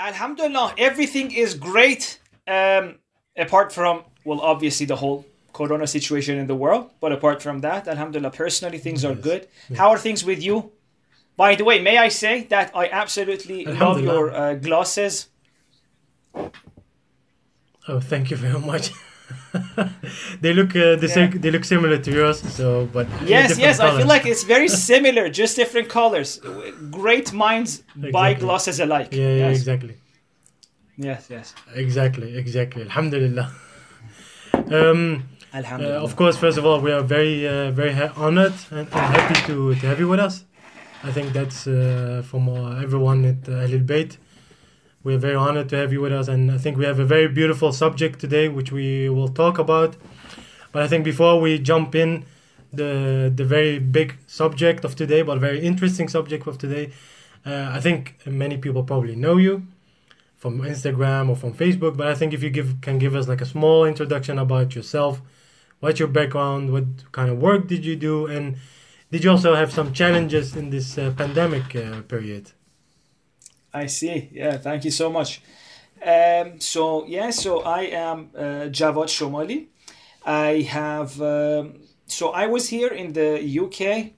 Alhamdulillah, everything is great. Um, apart from, well, obviously the whole corona situation in the world. But apart from that, Alhamdulillah, personally, things are good. How are things with you? By the way, may I say that I absolutely love your uh, glasses. Oh, thank you very much. they look uh, the same. They look similar to yours. So, but Yes, yes, I feel like it's very similar, just different colors. Great minds buy Exactly. glasses alike. Yeah, yeah, yes. exactly, yes, yes. exactly, exactly. Alhamdulillah. Um, uh, Alhamdulillah. of course, first of all, we are very, uh, very ha- honored and, and happy to, to have you with us. I think that's uh, from uh, everyone at uh, Ahlul Bayt. We're very honored to have you with us, and I think we have a very beautiful subject today, which we will talk about. But I think before we jump in, the the very big subject of today, but very interesting subject of today, uh, I think many people probably know you from Instagram or from Facebook. But I think if you give can give us like a small introduction about yourself, what's your background, what kind of work did you do, and did you also have some challenges in this uh, pandemic uh, period? I see. Yeah, thank you so much. Um, so yeah, so I am uh, Javad Shomali. I have um, so I was here in the UK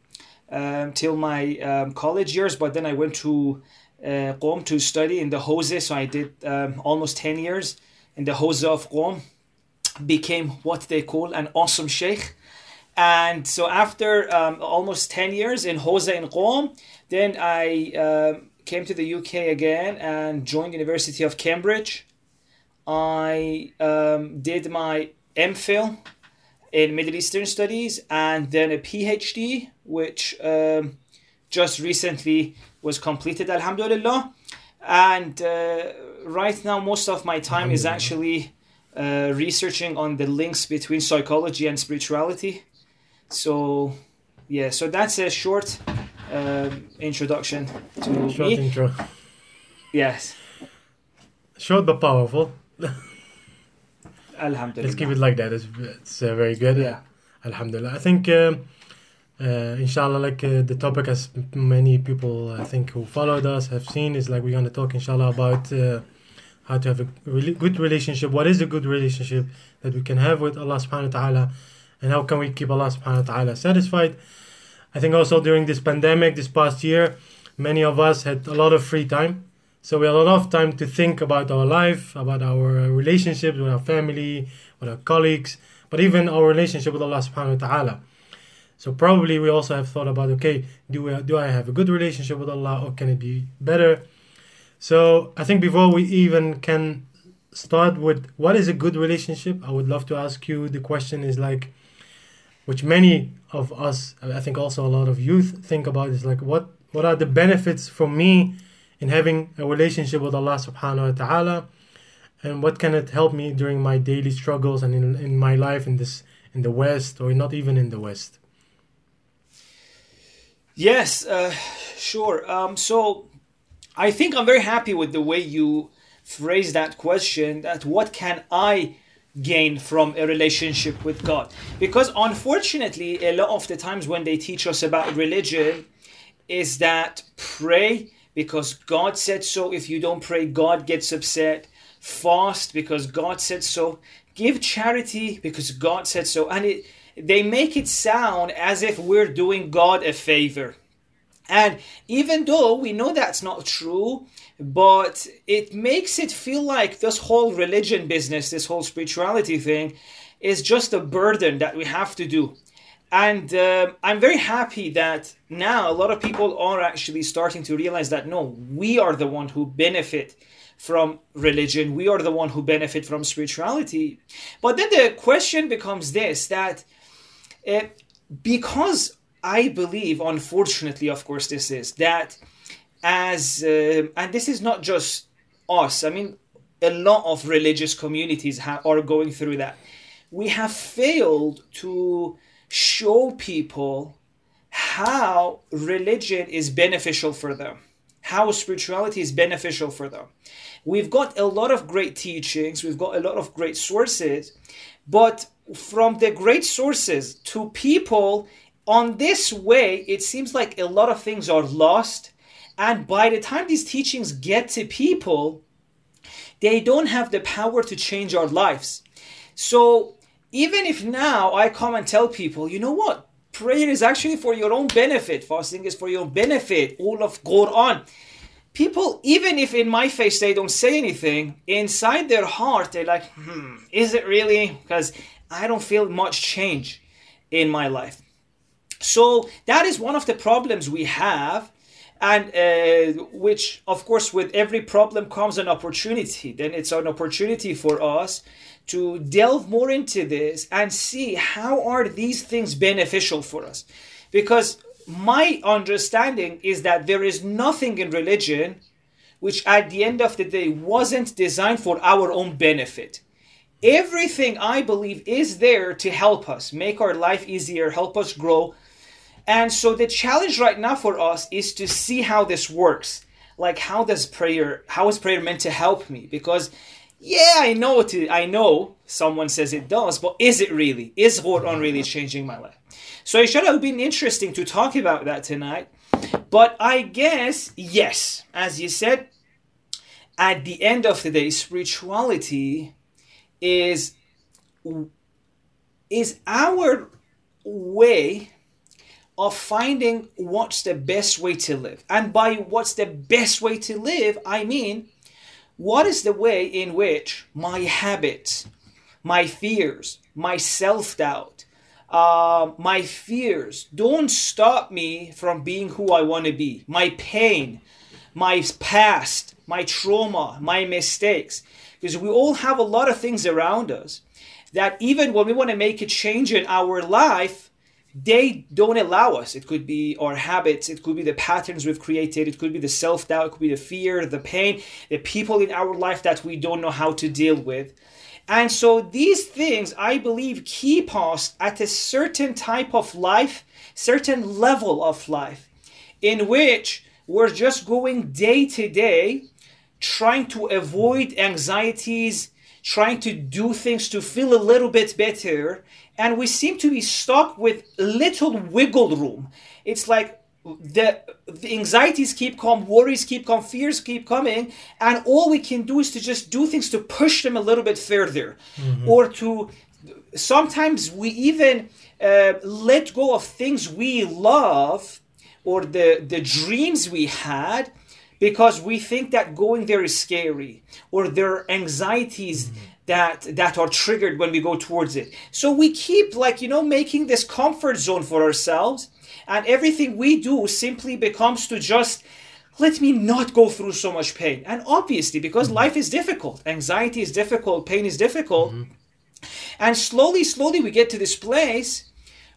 um, till my um, college years, but then I went to uh, Qom to study in the Hawza. So I did um, almost ten years in the Hawza of Qom. Became what they call an awesome sheikh. And so after um, almost 10 years in Hawza in Qom, then I came to the UK again and joined University of Cambridge. I um, did my MPhil in Middle Eastern Studies and then a PhD, which um, just recently was completed, Alhamdulillah. And uh, right now, most of my time is actually uh, researching on the links between psychology and spirituality. So, yeah, so that's a short um, introduction to Short me. intro, Yes, short but powerful. Alhamdulillah. Let's keep it like that. It's, it's uh, very good. Yeah. Alhamdulillah. I think, um, uh, inshallah, like uh, the topic, as many people I think who followed us have seen, is like we're going to talk, inshallah, about uh, how to have a really good relationship. What is a good relationship that we can have with Allah subhanahu wa ta'ala, and how can we keep Allah subhanahu wa ta'ala satisfied? I think also during this pandemic, this past year, many of us had a lot of free time. So we had a lot of time to think about our life, about our relationships with our family, with our colleagues, but even our relationship with Allah subhanahu wa ta'ala. So probably we also have thought about okay, do we, do I have a good relationship with Allah or can it be better? So I think before we even can start with what is a good relationship, I would love to ask you the question is like which many of us I think also a lot of youth think about is like what what are the benefits for me in having a relationship with Allah subhanahu wa ta'ala and what can it help me during my daily struggles and in, in my life in this in the west or not even in the west Yes, uh, sure. Um, so I think I'm very happy with the way you phrase that question that what can I gain from a relationship with God? Because unfortunately, a lot of the times when they teach us about religion, is that pray because God said so. If you don't pray, God gets upset. Fast because God said so. Give charity because God said so. And it, they make it sound as if we're doing God a favor. And even though we know that's not true, but it makes it feel like this whole religion business, this whole spirituality thing, is just a burden that we have to do. And um I'm very happy that now a lot of people are actually starting to realize that no, we are the one who benefit from religion. We are the one who benefit from spirituality. But then the question becomes this: that uh, because I believe, unfortunately, of course, this is that as uh, and this is not just us. I mean, a lot of religious communities ha- are going through that. We have failed to show people how religion is beneficial for them, how spirituality is beneficial for them. We've got a lot of great teachings, we've got a lot of great sources, but from the great sources to people on this way, it seems like a lot of things are lost. And by the time these teachings get to people, they don't have the power to change our lives. So even if now I come and tell people, you know what? Prayer is actually for your own benefit. Fasting is for your own benefit. All of Quran. People, even if in my face they don't say anything, inside their heart they're like, hmm, is it really? Because I don't feel much change in my life. So that is one of the problems we have and uh, which of course with every problem comes an opportunity. Then it's an opportunity for us to delve more into this and see how are these things beneficial for us. Because my understanding is that there is nothing in religion which at the end of the day wasn't designed for our own benefit. Everything i believe is there to help us make our life easier help us grow and so the challenge right now for us is to see how this works. Like how does prayer how is prayer meant to help me? Because yeah, I know it I know someone says it does, but is it really? Is Quran really changing my life? So it should have been interesting to talk about that tonight. But I guess yes, as you said, at the end of the day, spirituality is is our way of finding what's the best way to live. And by what's the best way to live, I mean, what is the way in which my habits, my fears, my self doubt, uh, my fears don't stop me from being who I want to be. My pain, my past, my trauma, my mistakes. Because we all have a lot of things around us that even when we want to make a change in our life, they don't allow us. It could be our habits, it could be the patterns we've created, it could be the self doubt, it could be the fear, the pain, the people in our life that we don't know how to deal with. And so these things, I believe, keep us at a certain type of life, certain level of life, in which we're just going day to day, trying to avoid anxieties, trying to do things to feel a little bit better and we seem to be stuck with little wiggle room. It's like the, the anxieties keep coming, worries keep coming, fears keep coming, and all we can do is to just do things to push them a little bit further, mm-hmm. or to sometimes we even uh, let go of things we love or the the dreams we had because we think that going there is scary or there are anxieties mm-hmm that that are triggered when we go towards it so we keep like you know making this comfort zone for ourselves and everything we do simply becomes to just let me not go through so much pain and obviously because mm-hmm. life is difficult anxiety is difficult pain is difficult mm-hmm. and slowly slowly we get to this place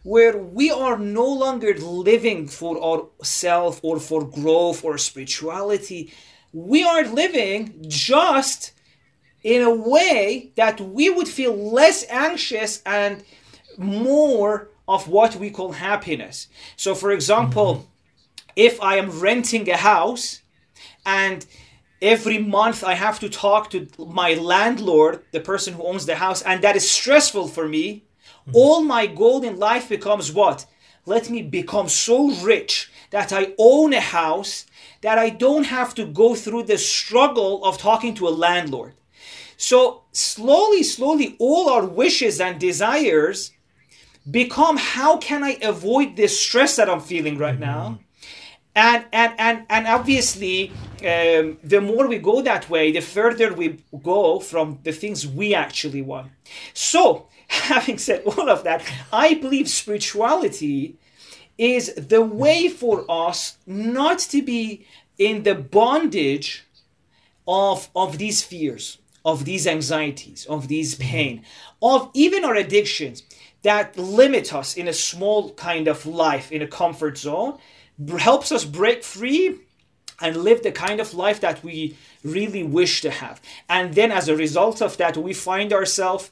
where we are no longer living for ourself or for growth or spirituality we are living just in a way that we would feel less anxious and more of what we call happiness. So, for example, mm-hmm. if I am renting a house and every month I have to talk to my landlord, the person who owns the house, and that is stressful for me, mm-hmm. all my goal in life becomes what? Let me become so rich that I own a house that I don't have to go through the struggle of talking to a landlord. So slowly, slowly, all our wishes and desires become how can I avoid this stress that I'm feeling right now? Mm-hmm. And, and, and, and obviously, um, the more we go that way, the further we go from the things we actually want. So, having said all of that, I believe spirituality is the way for us not to be in the bondage of, of these fears of these anxieties, of these pain, of even our addictions that limit us in a small kind of life, in a comfort zone, helps us break free and live the kind of life that we really wish to have. And then as a result of that, we find ourselves,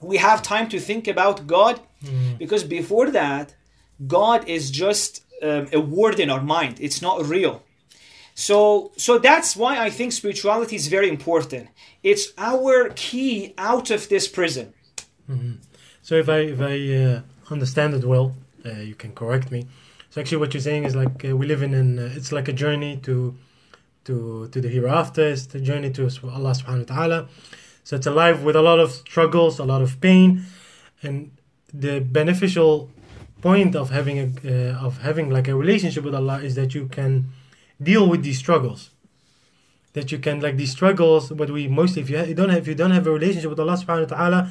we have time to think about God, mm. because before that, God is just um, a word in our mind. It's not real. So, so that's why I think spirituality is very important. It's our key out of this prison. Mm-hmm. So, if I if I uh, understand it well, uh, you can correct me. So, actually, what you're saying is like uh, we live in an uh, it's like a journey to to to the hereafter. It's the journey to Allah Subhanahu wa Taala. So it's a life with a lot of struggles, a lot of pain, and the beneficial point of having a uh, of having like a relationship with Allah is that you can deal with these struggles. That you can like these struggles. What we mostly if you, ha- you don't have if you don't have a relationship with Allah Subhanahu wa Taala,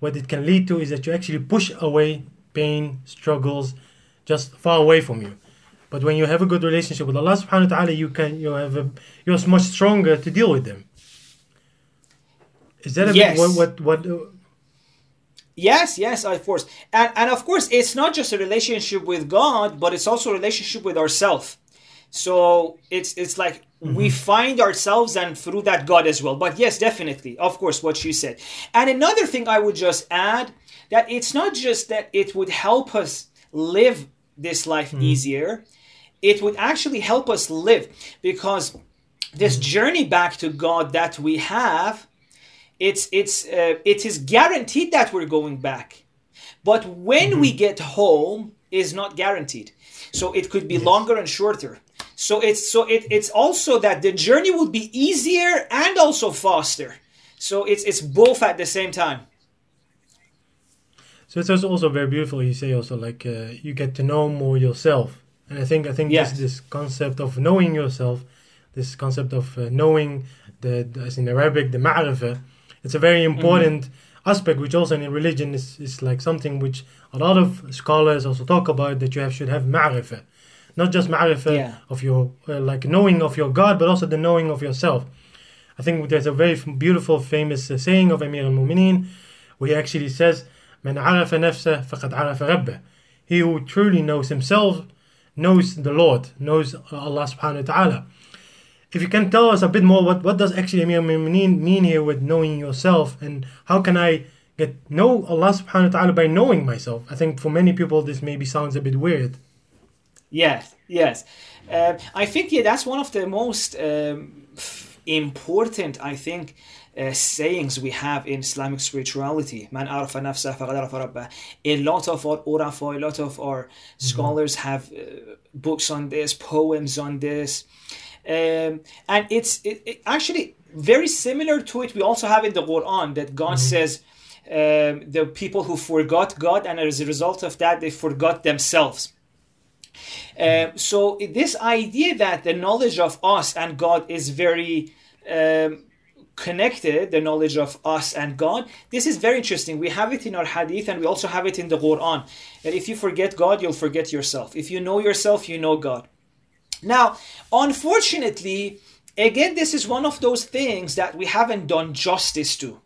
what it can lead to is that you actually push away pain, struggles, just far away from you. But when you have a good relationship with Allah Subhanahu wa Taala, you can you have a you're much stronger to deal with them. Is that a Yes. bit what what what? Uh, yes, yes, of course. And and of course it's not just a relationship with God, but it's also a relationship with ourselves. So it's it's like we mm-hmm. find ourselves and through that God as well. But yes, definitely, of course, what you said. And another thing I would just add that it's not just that it would help us live this life mm-hmm. easier, it would actually help us live. Because this mm-hmm. journey back to God that we have it's it's uh, it is guaranteed that we're going back. But when we get home is not guaranteed. So it could be longer and shorter so it's so it, it's also that the journey would be easier and also faster so it's it's both at the same time So it's also- very beautiful. You say also like uh, you get to know more yourself, and I think I think Yes. this this concept of knowing yourself, this concept of uh, knowing the, the as in Arabic the ma'rifah, it's a very important aspect which also in religion is, is like something which a lot of scholars also talk about that you have should have ma'rifah, not just ma'rifah yeah. of your uh, like knowing of your God, but also the knowing of yourself. I think there's a very beautiful, famous uh, saying of Amir al-Mu'minin, where he actually says, "Man arafa nafsa faqad arafa rabbah." He who truly knows himself knows the Lord, knows Allah Subhanahu wa Taala. If you can tell us a bit more, what, what does actually Amir al-Mu'minin mean here with knowing yourself, and how can I get know Allah Subhanahu wa Taala by knowing myself? I think for many people this maybe sounds a bit weird. Yes, yes. Um I think yeah, that's one of the most um, important, I think, uh, sayings we have in Islamic spirituality. Man arafa faqad arafa. A lot of our urafa, a lot of our scholars have uh, books on this, poems on this, um, and it's it, it actually very similar to it. We also have in the Quran that God says. Um, the people who forgot God, and as a result of that, they forgot themselves. Um, so this idea that the knowledge of us and God is very um, connected, the knowledge of us and God, this is very interesting. We have it in our hadith and we also have it in the Quran. That if you forget God, you'll forget yourself. If you know yourself, you know God. Now, unfortunately, again, this is one of those things that we haven't done justice to.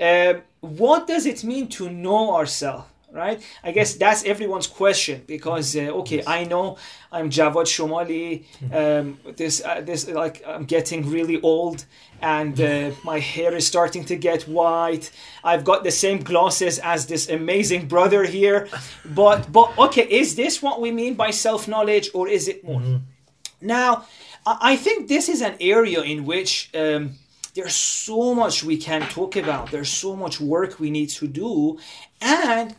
Um, what does it mean to know ourselves? Right? I guess that's everyone's question because uh, okay, I know I'm Javad Shomali. Um, this uh, this like I'm getting really old and uh, my hair is starting to get white. I've got the same glasses as this amazing brother here. But but okay, is this what we mean by self knowledge or is it more? Now, I I think this is an area in which um, there's so much we can talk about. There's so much work we need to do, and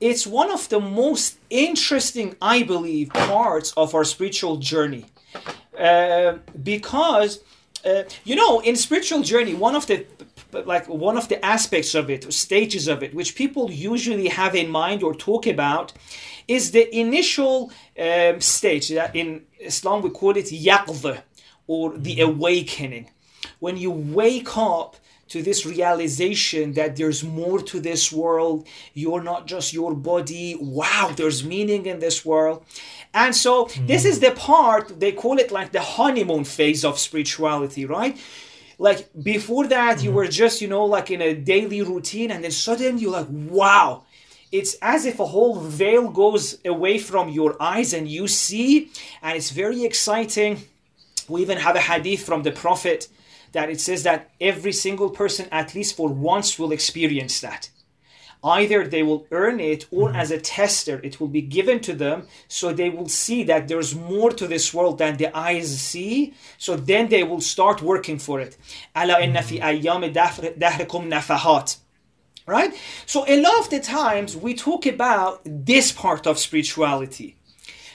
it's one of the most interesting, I believe, parts of our spiritual journey, uh, because uh, you know, in spiritual journey, one of the like one of the aspects of it, stages of it, which people usually have in mind or talk about, is the initial um, stage that in Islam we call it yaqdh or the awakening. When you wake up to this realization that there's more to this world, you're not just your body. Wow, there's meaning in this world. And so this is mm. the part they call it like the honeymoon phase of spirituality, right? Like before that, you mm-hmm. were just, you know, like in a daily routine, and then suddenly you're like, wow, it's as if a whole veil goes away from your eyes and you see, and it's very exciting. We even have a hadith from the Prophet that it says that every single person, at least for once, will experience that. Either they will earn it or mm-hmm. as a tester, it will be given to them so they will see that there's more to this world than the eyes see. So then they will start working for it. Allah inna mm-hmm. right? So a lot of the times we talk about this part of spirituality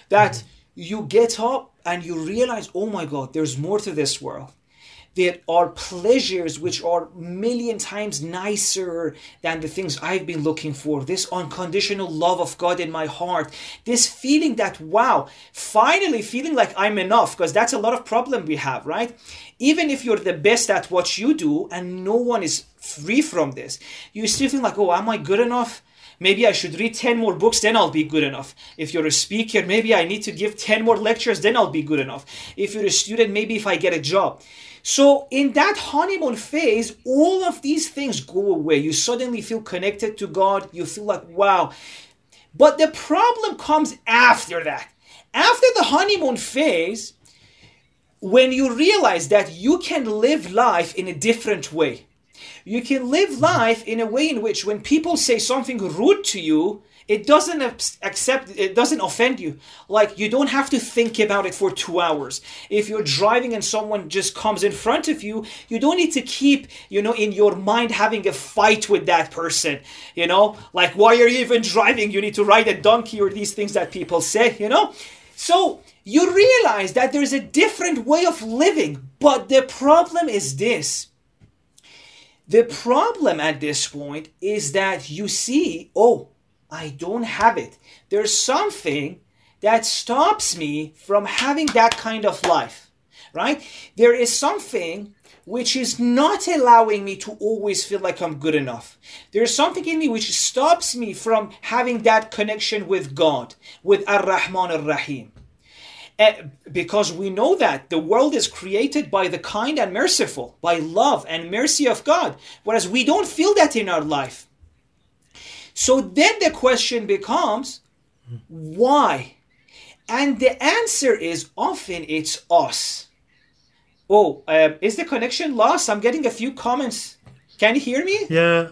that mm-hmm. you get up and you realize, oh my God, there's more to this world. There are pleasures which are million times nicer than the things I've been looking for. This unconditional love of God in my heart. This feeling that, wow, finally feeling like I'm enough, because that's a lot of problem we have, right? Even if you're the best at what you do and no one is free from this, you still feel like, oh, am I good enough? Maybe I should read 10 more books, then I'll be good enough. If you're a speaker, maybe I need to give 10 more lectures, then I'll be good enough. If you're a student, maybe if I get a job. So, in that honeymoon phase, all of these things go away. You suddenly feel connected to God. You feel like, wow. But the problem comes after that. After the honeymoon phase, when you realize that you can live life in a different way. You can live life in a way in which when people say something rude to you, it doesn't accept it doesn't offend you. Like you don't have to think about it for two hours. If you're driving and someone just comes in front of you you don't need to keep you know in your mind having a fight with that person you know? Like why are you even driving? You need to ride a donkey or these things that people say you know? So you realize that there's a different way of living but the problem is this. The problem at this point is that you see oh I don't have it. There's something that stops me from having that kind of life, right? There is something which is not allowing me to always feel like I'm good enough. There's something in me which stops me from having that connection with God, with Ar Rahman Ar Rahim. Uh, because we know that the world is created by the kind and merciful, by love and mercy of God, whereas we don't feel that in our life. So then the question becomes why? And the answer is often it's us. Oh, uh, is the connection lost? I'm getting a few comments. Can you hear me? Yeah.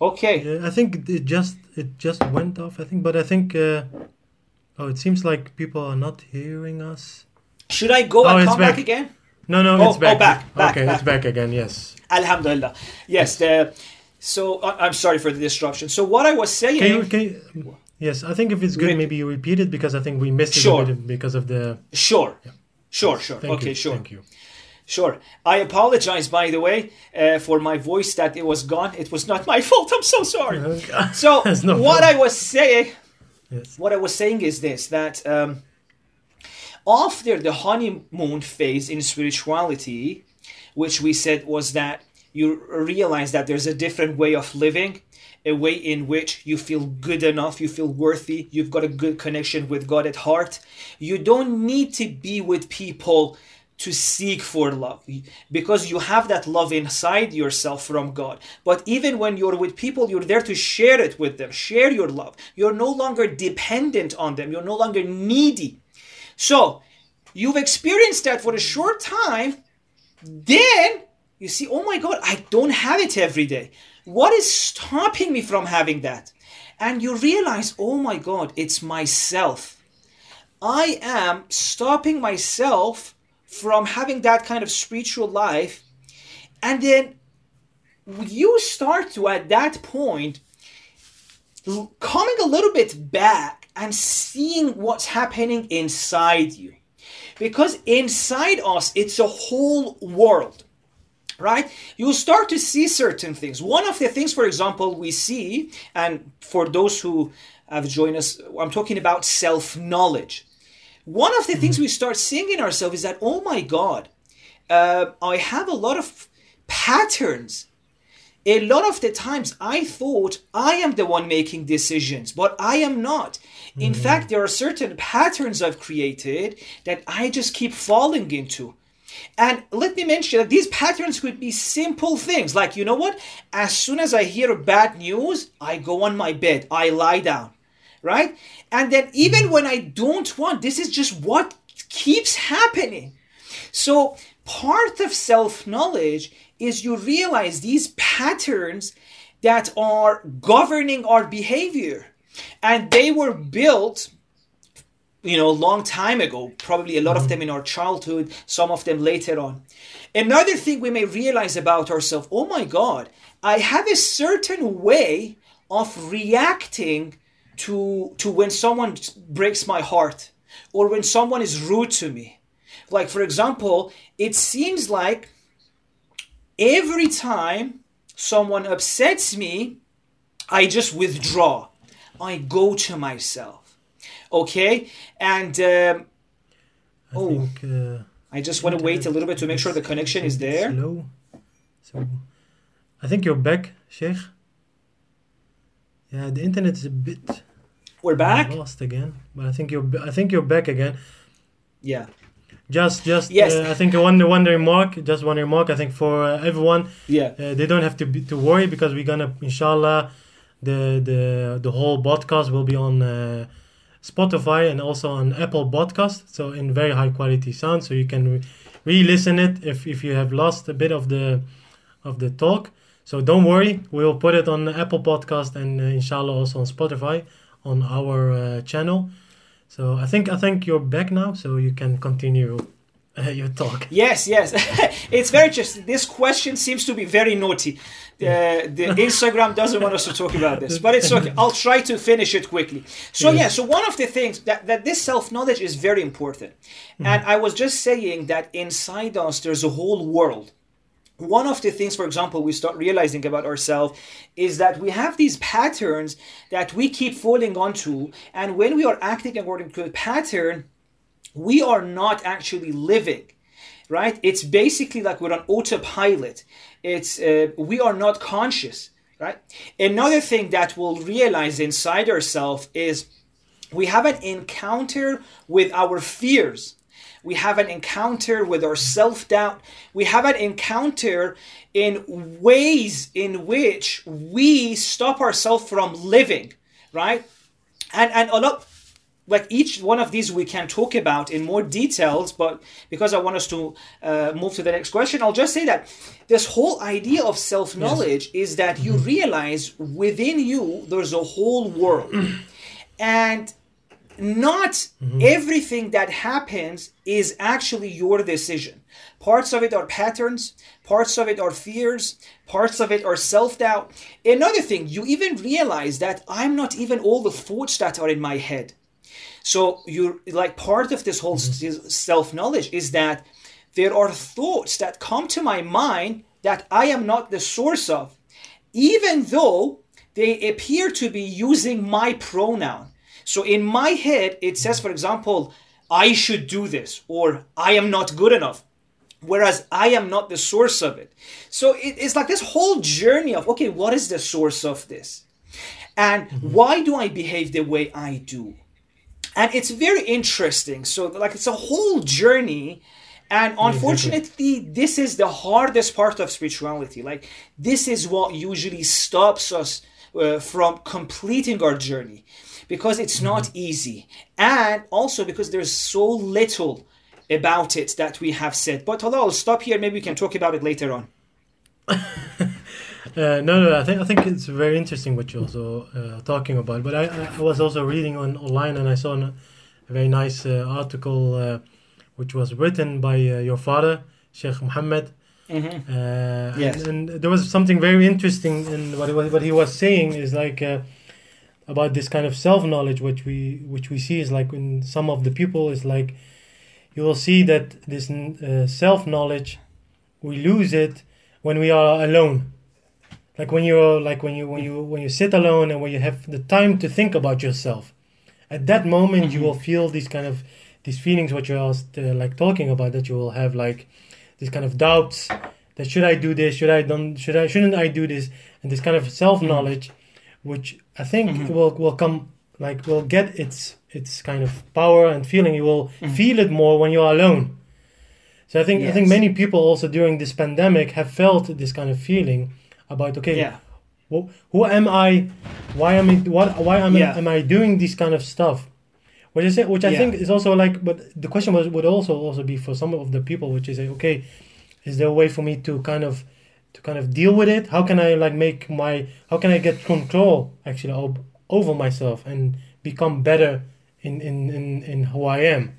Okay. Yeah, I think it just it just went off. I think, but I think uh, oh, it seems like people are not hearing us. Should I go oh, and come back. back. again? No, no, oh, it's back. Oh, back, back okay, back. it's back again. Yes. Alhamdulillah. Yes, the so I'm sorry for the disruption. So what I was saying. Can you, can you, yes, I think if it's good, maybe you repeat it because I think we missed it sure. because of the. Sure. Yeah. Sure. Sure. Thank okay. You. Sure. Thank you. Sure. I apologize, by the way, uh, for my voice that it was gone. It was not my fault. I'm so sorry. so no what I was saying, yes. what I was saying is this: that um, after the honeymoon phase in spirituality, which we said was that you realize that there's a different way of living, a way in which you feel good enough, you feel worthy, you've got a good connection with God at heart. You don't need to be with people to seek for love because you have that love inside yourself from God. But even when you're with people, you're there to share it with them, share your love. You're no longer dependent on them, you're no longer needy. So, you've experienced that for a short time, then you see, oh my God, I don't have it every day. What is stopping me from having that? And you realize, oh my God, it's myself. I am stopping myself from having that kind of spiritual life. And then you start to, at that point, coming a little bit back and seeing what's happening inside you. Because inside us, it's a whole world right? You start to see certain things. One of the things, for example, we see, and for those who have joined us, I'm talking about self knowledge. One of the mm-hmm. things we start seeing in ourselves is that, oh my God, uh, I have a lot of patterns. A lot of the times I thought I am the one making decisions, but I am not. In mm-hmm. fact, there are certain patterns I've created that I just keep falling into. And let me mention that these patterns could be simple things like, you know what? As soon as I hear bad news, I go on my bed, I lie down, right? And then even when I don't want, this is just what keeps happening. So part of self knowledge is you realize these patterns that are governing our behavior. And they were built you know, a long time ago, probably a lot of mm-hmm. them in our childhood, some of them later on. Another thing we may realize about ourselves oh my God, I have a certain way of reacting to, to when someone breaks my heart or when someone is rude to me. Like, for example, it seems like every time someone upsets me, I just withdraw. I go to myself. Okay? And um, I Oh. think uh, I just want to wait a little bit to make sure the connection is there. Slow. So, I think you're back, Sheikh. Yeah, the internet is a bit We're back? lost again, but I think you're I think you're back again. Yeah. Just just Yes. uh, I think one one remark, just one remark. I think for uh, everyone, Yeah. uh, they don't have to be, to worry because we're gonna inshallah the the the whole podcast will be on uh, Spotify and also on Apple Podcast, so in very high quality sound, so you can re- re-listen it if if you have lost a bit of the of the talk. So don't worry, we will put it on the Apple Podcast and uh, inshallah also on Spotify on our uh, channel. So I think I think you're back now, so you can continue your talk. Yes, yes. it's very interesting. This question seems to be very naughty. Uh, the Instagram doesn't want us to talk about this, but it's okay. I'll try to finish it quickly. So yeah, so one of the things that, that this self-knowledge is very important. And I was just saying that inside us there's a whole world. One of the things, for example, we start realizing about ourselves is that we have these patterns that we keep falling onto, and when we are acting according to a pattern, we are not actually living right? It's basically like we're on autopilot. It's uh, we are not conscious right? Another thing that we'll realize inside ourselves is we have an encounter with our fears. We have an encounter with our self-doubt. We have an encounter in ways in which we stop ourselves from living right? And and a lot like each one of these we can talk about in more details but because i want us to uh, move to the next question i'll just say that this whole idea of self-knowledge is that you realize within you there's a whole world. And not everything that happens is actually your decision. Parts of it are patterns parts of it are fears parts of it are self-doubt. Another thing you even realize that i'm not even all the thoughts that are in my head so you're like part of this whole mm-hmm. self knowledge is that there are thoughts that come to my mind that I am not the source of, even though they appear to be using my pronoun. So in my head, it says, for example, I should do this or I am not good enough. Whereas I am not the source of it. So it- it's like this whole journey of, okay, what is the source of this? And mm-hmm. why do I behave the way I do? And it's very interesting. So like it's a whole journey. And unfortunately this is the hardest part of spirituality. Like this is what usually stops us uh, from completing our journey. Because it's not easy. And also because there's so little about it that we have said. But although i'll stop here. Maybe we can talk about it later on Uh, no, no, I think I think it's very interesting what you're also uh, talking about. But I, I was also reading on online and I saw an, a very nice uh, article uh, which was written by uh, your father, Sheikh Mohammed. Mhm. Uh, Yes. and, and there was something very interesting in what he was, what he was saying is like uh, about this kind of self knowledge, which we which we see is like in some of the people is like you will see that this uh, self knowledge we lose it when we are alone like when you're like when you when you when you sit alone and when you have the time to think about yourself. At that moment you mm-hmm. will feel these kind of these feelings what you're uh, like talking about that you will have like these kind of doubts that should i do this? Should i done should i shouldn't i do this? And this kind of self knowledge mm-hmm. which i think mm-hmm. will will come like will get its its kind of power and feeling. You will feel it more when you're alone. So i think i think many people also during this pandemic have felt this kind of feeling about okay yeah who, who am I? Why am I? What? Why am Yeah. I? Am I doing this kind of stuff? Which is which I Yeah. think is also like. But the question was would also also be for some of the people, which is like, okay, is there a way for me to kind of to kind of deal with it? How can I like make my? How can I get control actually o- over myself and become better in in in in who I am?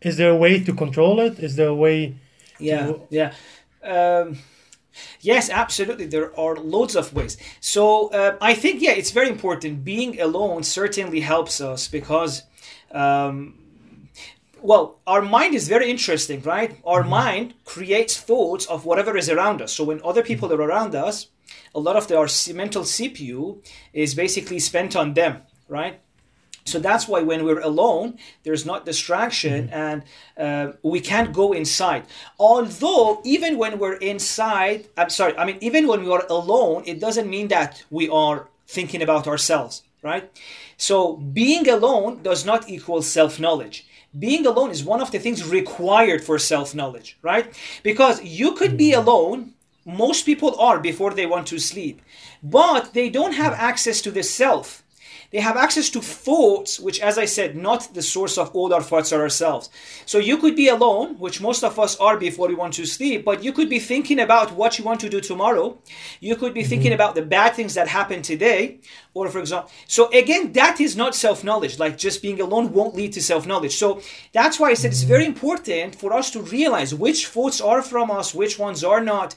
Is there a way to control it? Is there a way? yeah to- yeah um, yes absolutely there are loads of ways so uh, i think yeah it's very important being alone certainly helps us because um, well, our mind is very interesting, right? Our mind creates thoughts of whatever is around us. So when other people are around us, a lot of the, our mental CPU is basically spent on them, right? So that's why when we're alone, there's not distraction mm-hmm. and uh, we can't go inside. Although, even when we're inside, I'm sorry, I mean, even when we are alone, it doesn't mean that we are thinking about ourselves, right? So being alone does not equal self knowledge. Being alone is one of the things required for self knowledge, right? Because you could be mm-hmm. alone, most people are before they want to sleep, but they don't have mm-hmm. access to the self they have access to thoughts, which, as I said, not the source of all our thoughts are ourselves. So you could be alone, which most of us are before we want to sleep, but you could be thinking about what you want to do tomorrow. You could be mm-hmm. thinking about the bad things that happened today, or for example. So again, that is not self knowledge. Like just being alone won't lead to self knowledge. So that's why I said it's very mm-hmm. important for us to realize which thoughts are from us, which ones are not.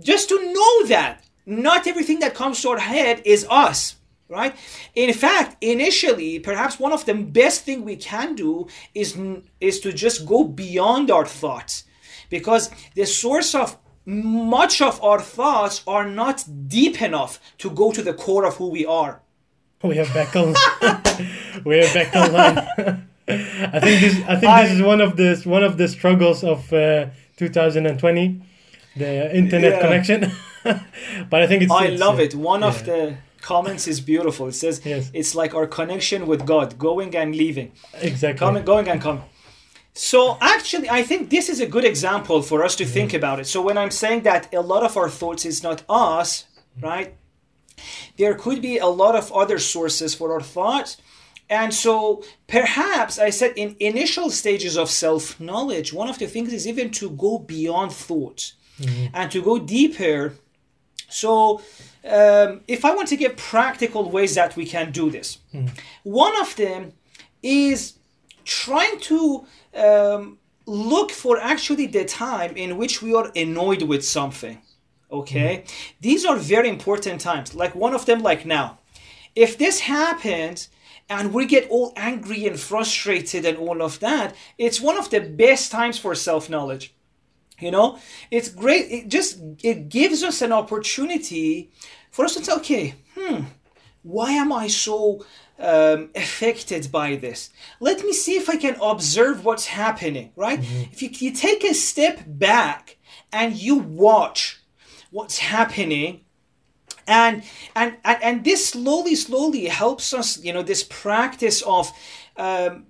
Just to know that not everything that comes to our head is us right? In fact initially perhaps one of the best thing we can do is is to just go beyond our thoughts because the source of much of our thoughts are not deep enough to go to the core of who we are. We have back on we have back online i think this i think I, this is one of the one of the struggles of uh, 2020 the internet yeah. connection. But i think it's i it's, love uh, it. One yeah. of the comments is beautiful. It says yes. it's like our connection with God, going and leaving. Exactly. Coming, going and coming. So actually, I think this is a good example for us to think mm. about it. So when I'm saying that a lot of our thoughts is not us, right? There could be a lot of other sources for our thoughts. And so perhaps I said in initial stages of self knowledge, one of the things is even to go beyond thoughts mm-hmm. and to go deeper. So um, if I want to give practical ways that we can do this, mm. one of them is trying to um, look for actually the time in which we are annoyed with something. Okay, mm. these are very important times. Like one of them, like now, if this happens and we get all angry and frustrated and all of that, it's one of the best times for self knowledge you know? It's great it just it gives us an opportunity for us to say okay hmm why am i so um, affected by this? Let me see if i can observe what's happening right? Mm-hmm. if you, you take a step back and you watch what's happening and, and and and this slowly slowly helps us you know this practice of um,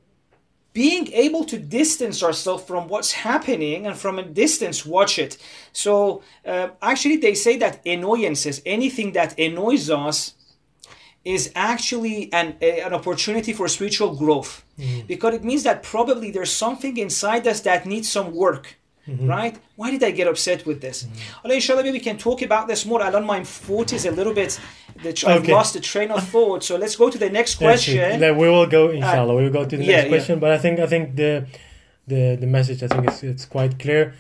being able to distance ourselves from what's happening and from a distance watch it. So uh, actually they say that annoyances anything that annoys us is actually an, a, an opportunity for spiritual growth. Mm-hmm. because it means that probably there's something inside us that needs some work Mm-hmm. Right? Why did I get upset with this? Mm-hmm. inshallah, maybe we can talk about this more. I don't mind is a little bit. The, I've lost the train of thought. So let's go to the next question. Then we will go, inshallah. Uh, we will go to the yeah, next question. Yeah. But I think I think the the the message I think it's it's quite clear.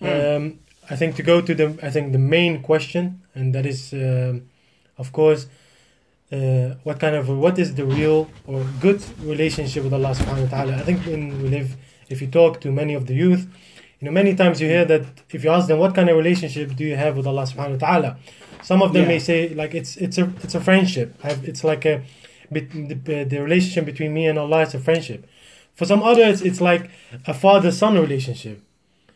Mm. Um, I think to go to the I think the main question, and that is, um, of course, uh, what kind of what is the real or good relationship with Allah Subhanahu wa Taala? I think when we live, if you talk to many of the youth you know, many times you hear that if you ask them what kind of relationship do you have with Allah subhanahu wa ta'ala, some of them yeah. may say like it's it's a it's a friendship. It's like a the, the relationship between me and Allah is a friendship. For some others, it's like a father son relationship.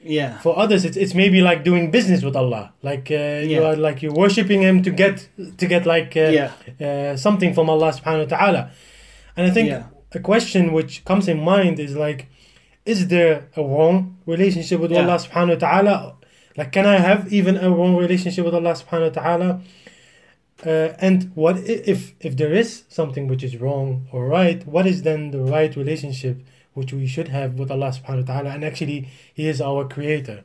Yeah. For others, it's it's maybe like doing business with Allah, like uh, yeah. you are like you're worshiping Him to get to get like uh, yeah. uh, something from Allah Subhanahu wa Taala. And I think yeah. a question which comes in mind is like, is there a wrong relationship with yeah. Allah subhanahu wa ta'ala? Like, can I have even a wrong relationship with Allah subhanahu wa ta'ala? Uh, and what if if there is something which is wrong or right? What is then the right relationship which we should have with Allah subhanahu wa ta'ala? And actually, He is our creator.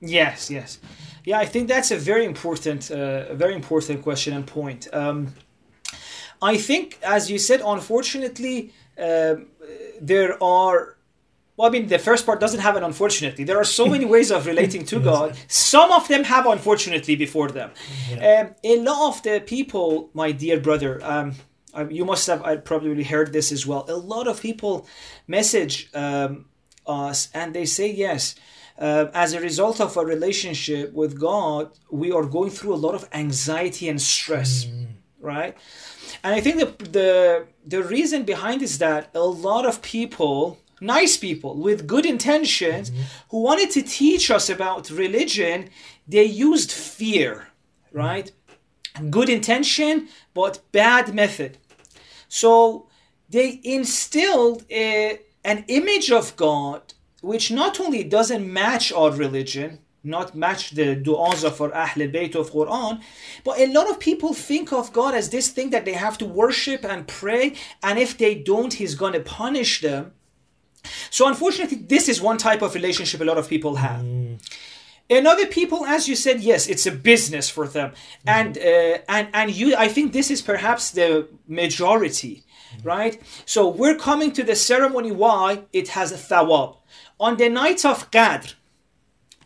Yes, yes. Yeah, I think that's a very important, uh, a very important question and point. Um, I think, as you said, unfortunately, uh, there are well, I mean, the first part doesn't have an unfortunately. There are so many ways of relating to God. Some of them have unfortunately before them. Yeah. Um, a lot of the people, my dear brother, um, I, you must have I probably heard this as well. A lot of people message um, us and they say yes. Uh, as a result of a relationship with God, we are going through a lot of anxiety and stress, right? And I think the, the the reason behind is that a lot of people, nice people with good intentions, mm-hmm. who wanted to teach us about religion, they used fear, right? Good intention, but bad method. So they instilled a, an image of God which not only doesn't match our religion, not match the du'as of our Ahl Bayt of Quran, but a lot of people think of God as this thing that they have to worship and pray, and if they don't, He's going to punish them. So, unfortunately, this is one type of relationship a lot of people have. And other people, as you said, yes, it's a business for them, and uh, and and you, I think this is perhaps the majority, right? So we're coming to the ceremony. Why? It has a thawab on the night of Qadr,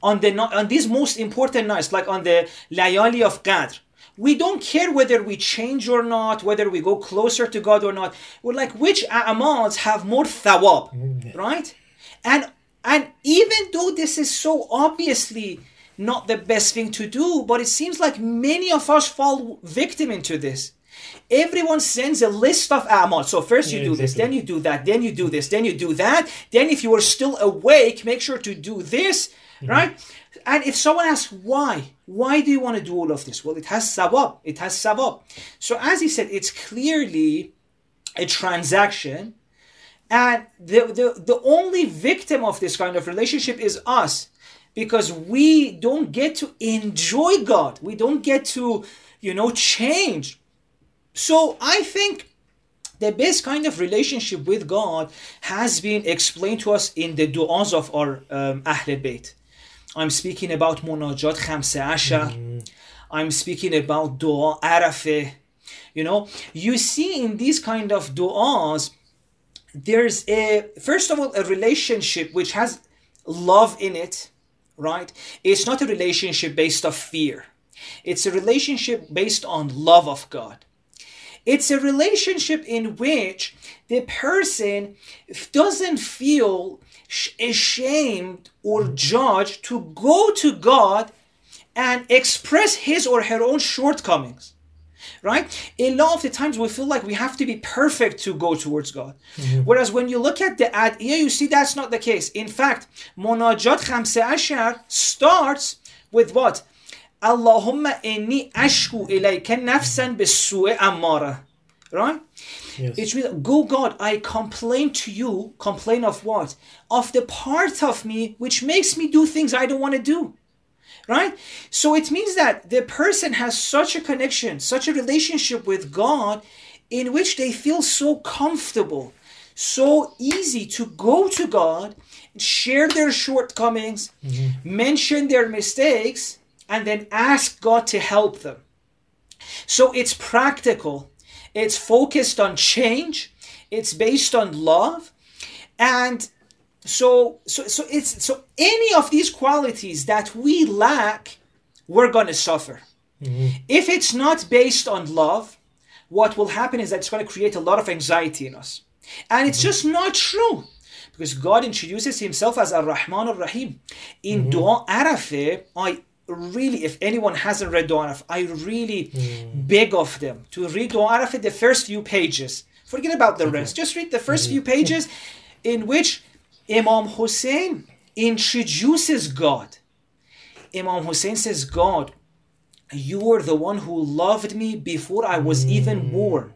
on the on these most important nights, like on the Layali of Qadr, we don't care whether we change or not, whether we go closer to God or not. We're like, which amals have more thawab, mm. right? And and even though this is so obviously not the best thing to do, but it seems like many of us fall victim into this. Everyone sends a list of amal. So first you Yeah, do this, then you do that, then you do this, then you do that. Then if you are still awake, make sure to do this, mm-hmm. right? And if someone asks why, why do you want to do all of this? Well, it has sabab. It has sabab. So as he said, it's clearly a transaction. And the, the, the only victim of this kind of relationship is us because we don't get to enjoy God. We don't get to, you know, change. So I think the best kind of relationship with God has been explained to us in the du'as of our um, Bayt. I'm speaking about Munajat Khamsa Ashar. Mm-hmm. I'm speaking about Dua Arafeh. You know, you see in these kind of du'as, there's a first of all a relationship which has love in it right it's not a relationship based of fear it's a relationship based on love of god it's a relationship in which the person doesn't feel ashamed or judged to go to god and express his or her own shortcomings right? A lot of the times we feel like we have to be perfect to go towards God. Mm-hmm. Whereas when you look at the ad adiyah, you see that's not the case. In fact, Munajat Khamsa Ashar starts with what? Allahumma inni ashku ilayka nafsan bis-su'i amara. Right? Yes. It means, go God, I complain to you. Complain of what? Of the part of me which makes me do things I don't want to do right? So it means that the person has such a connection, such a relationship with God in which they feel so comfortable, so easy to go to God, share their shortcomings, mm-hmm. mention their mistakes, and then ask God to help them. So it's practical, it's focused on change, it's based on love, and so so so it's so any of these qualities that we lack we're going to suffer mm-hmm. if it's not based on love what will happen is that it's going to create a lot of anxiety in us. And it's mm-hmm. just not true because god introduces himself as ar-rahman ar-rahim. In mm-hmm. dua arafah i really if anyone hasn't read dua arafah i really beg of them to read dua arafah the first few pages forget about the rest just read the 1st few pages in which Imam Hussein introduces God. Imam Hussein says, God, you were the one who loved me before I was even born.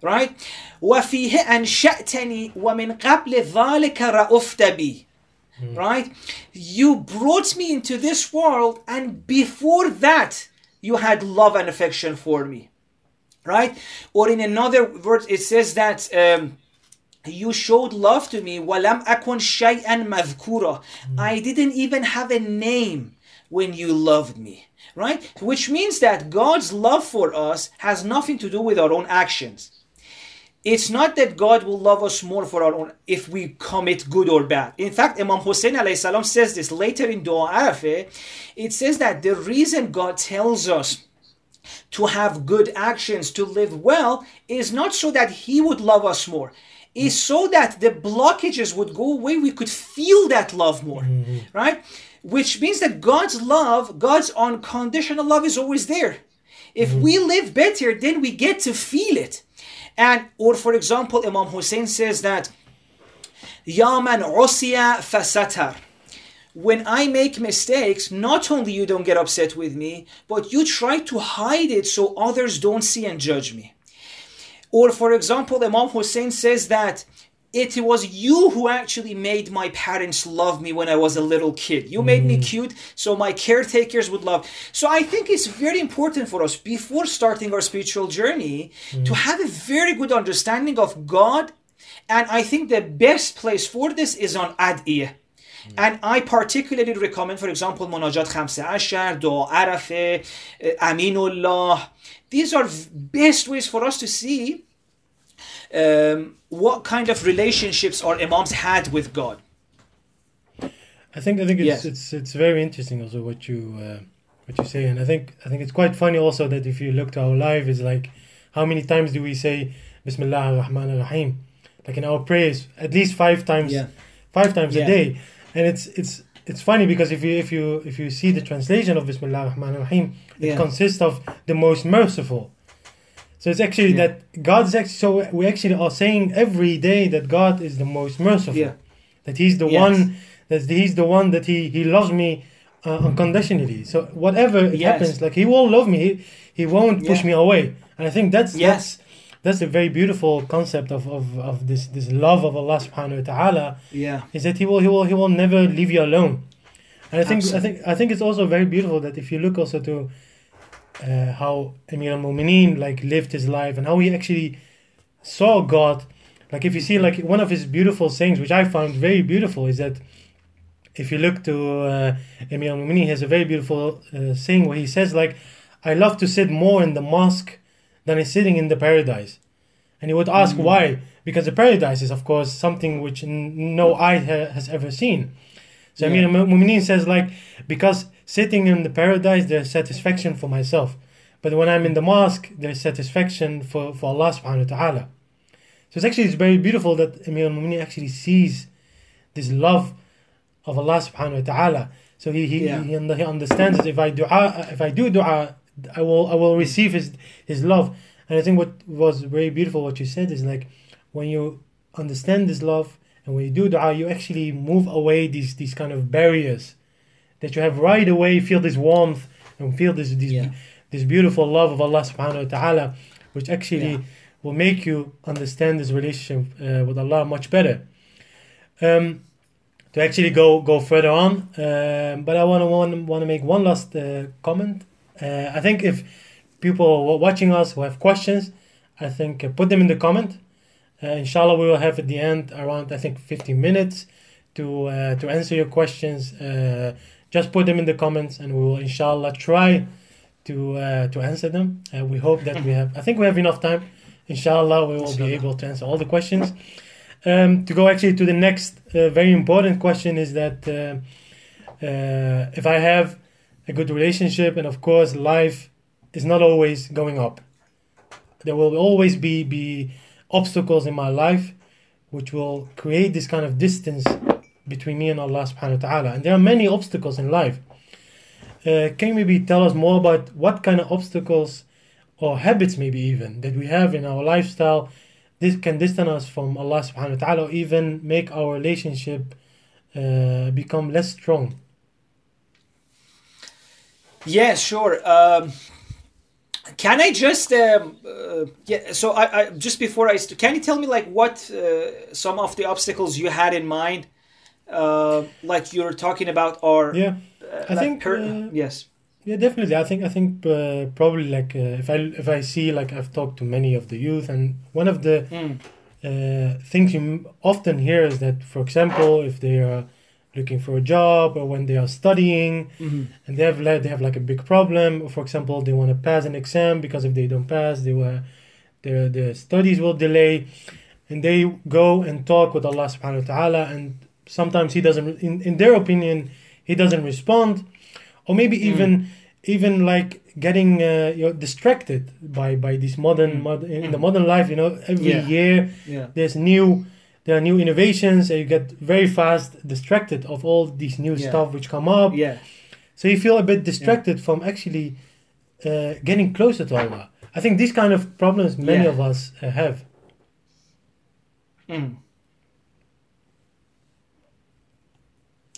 Right? وفيه أنشأتني ومن قبل ذلك رأفت بي. Right? You brought me into this world and before that you had love and affection for me. Right? Or in another word, it says that um, you showed love to me walam akun shay'an madhkura i didn't even have a name when you loved me right which means that god's love for us has nothing to do with our own actions it's not that god will love us more for our own if we commit good or bad in fact imam hussein alayhi salam says this later in dua arafah it says that the reason god tells us to have good actions, to live well, is not so that He would love us more, is so that the blockages would go away. We could feel that love more, mm-hmm. right? Which means that God's love, God's unconditional love, is always there. If mm-hmm. we live better, then we get to feel it. And, or for example, Imam Hussein says that, Ya man usiya fasatar when I make mistakes, not only you don't get upset with me, but you try to hide it so others don't see and judge me. Or, for example, Imam Hussein says that it was you who actually made my parents love me when I was a little kid. You made me mm. cute, so my caretakers would love. So I think it's very important for us before starting our spiritual journey to mm. have a very good understanding of God. And I think the best place for this is on Adiyah. Mm. And I particularly recommend, for example, Munajat Khamsa Ashar, Dua Arafe, eh, Aminullah. These are best ways for us to see um, what kind of relationships our Imams had with God. I think I think it's Yes. it's it's very interesting also what you uh, what you say, and I think I think it's quite funny also that if you look to our life, is like how many times do we say Bismillah ar-Rahman ar-Rahim, like in our prayers, at least five times, five times Yeah. a day, and it's it's it's funny because if you if you if you see the translation of Bismillah ar-Rahman ar-Rahim, it Yeah. consists of the most merciful. So it's actually Yeah. that God's actually so we actually are saying every day that God is the most merciful, Yeah. that He's the Yes. one that He's the one that He He loves me uh, unconditionally. So whatever Yes. happens, like He will love me. He, he won't push Yeah. me away. And I think that's Yes. that's that's a very beautiful concept of, of, of this this love of Allah Subhanahu wa Taala Yeah. is that He will He will He will never leave you alone. And I think I think I think it's also very beautiful that if you look also to uh, how Amir al Mu'mineen like lived his life and how he actually saw God. Like if you see like one of his beautiful sayings, which I found very beautiful, is that if you look to uh, Amir al Mu'mineen, he has a very beautiful uh, saying where he says like, "I love to sit more in the mosque than is sitting in the paradise," and he would ask why, because the paradise is of course something which n- no eye ha- has ever seen. So Yeah. Amir al Mu'mineen says like, because sitting in the paradise there's satisfaction for myself, but when I'm in the mosque there's satisfaction for for Allah Subhanahu wa Taala. So it's actually it's very beautiful that Amir al-Mu'mineen actually sees this love of Allah subhanahu wa ta'ala. So he he, Yeah. he, he understands that if I dua if I do dua I will I will receive his his love. And I think what was very beautiful what you said is like when you understand this love and when you do dua you actually move away these these kind of barriers that you have right away feel this warmth and feel this this, Yeah. this beautiful love of Allah subhanahu wa ta'ala which actually Yeah. will make you understand this relationship uh, with Allah much better. Um, to actually go go further on, um, but I want to want, want to make one last uh, comment. Uh, I think if people wa- watching us who have questions, I think uh, put them in the comment. Uh, inshallah, we will have at the end around I think 15 minutes to uh, to answer your questions. Just put them in the comments, and we will inshallah try to uh, to answer them. Uh, we hope that we have. I think we have enough time. Inshallah, we will Inshallah. be able to answer all the questions. Um, to go actually to the next uh, very important question is that uh, uh, if I have a good relationship, and of course, life is not always going up. There will always be be obstacles in my life, which will create this kind of distance between me and Allah Subhanahu wa Taala. And there are many obstacles in life. Uh, can you maybe tell us more about what kind of obstacles or habits, maybe even that we have in our lifestyle? This can distance us from Allah Subhanahu wa Taala, or even make our relationship uh, become less strong. Yeah, sure. Um, can I just um, uh, yeah? So I, I just before I st- can you tell me like what uh, some of the obstacles you had in mind? Uh, like you're talking about are Yeah, uh, I like think, per- uh, yes. yeah, definitely. I think I think uh, probably like uh, if I if I see like I've talked to many of the youth, and one of the Mm. uh, things you often hear is that, for example, if they are looking for a job or when they are studying Mhm. and they have like, they have like a big problem. For example, they want to pass an exam because if they don't pass, they will their their studies will delay, and they go and talk with Allah Subhanahu wa Taala, and sometimes He doesn't. In in their opinion, He doesn't respond, or maybe Mm. even even like getting uh, you know distracted by by this modern mod- in, the modern life you know every Yeah. year Yeah. there's new there are new innovations and you get very fast distracted of all these new Yeah. stuff which come up Yeah. so you feel a bit distracted from actually uh, getting closer to Allah I think these kind of problems many of us uh, have Mm.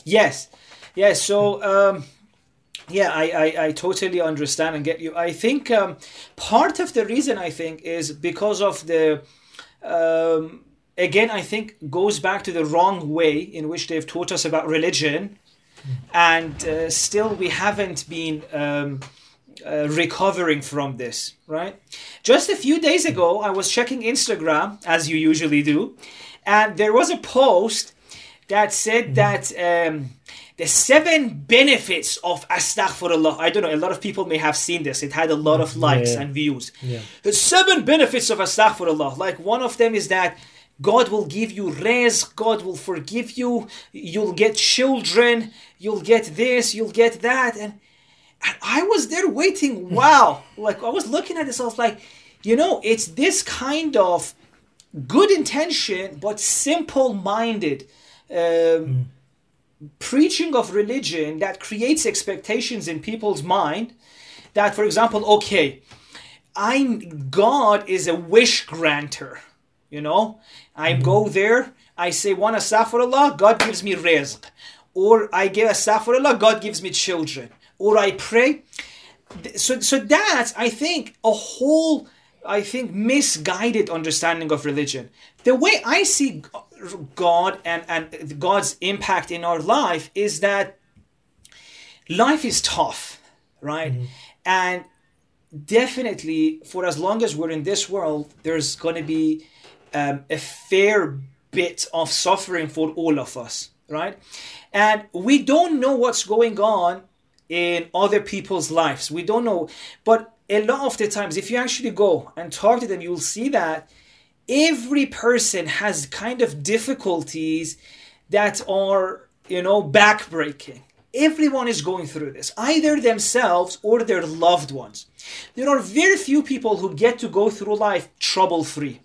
Yes, yes. So, um, yeah, I, I, I totally understand and get you. I think um, part of the reason I think is because of the, um, again, I think goes back to the wrong way in which they've taught us about religion, and uh, still we haven't been. Um, uh, recovering from this, right? Just a few days ago, I was checking Instagram, as you usually do, and there was a post that said that um, the seven benefits of astaghfirullah. I don't know, a lot of people may have seen this. It had a lot of likes Yeah. and views. Yeah. The seven benefits of astaghfirullah. Like one of them is that God will give you rizq, God will forgive you, you'll get children, you'll get this, you'll get that. And and I was there waiting. Wow. like I was looking at this, I was like, you know, it's this kind of good intention, but simple um, preaching of religion that creates expectations in people's mind. That, for example, okay, I'm God is a wish granter. You know, I go there, I say one astaghfirullah, God gives me rizq. Or I give astaghfirullah, God gives me children. Or I pray. So, so that's, I think, a whole, I think, misguided understanding of religion. The way I see God and, and God's impact in our life is that life is tough, right? And definitely for as long as we're in this world there's going to be um, a fair bit of suffering for all of us right? And we don't know what's going on in other people's lives. We don't know. But a lot of the times if you actually go and talk to them you'll see that every person has kind of difficulties that are you know backbreaking. Everyone is going through this either themselves or their loved ones. There are very few people who get to go through life trouble free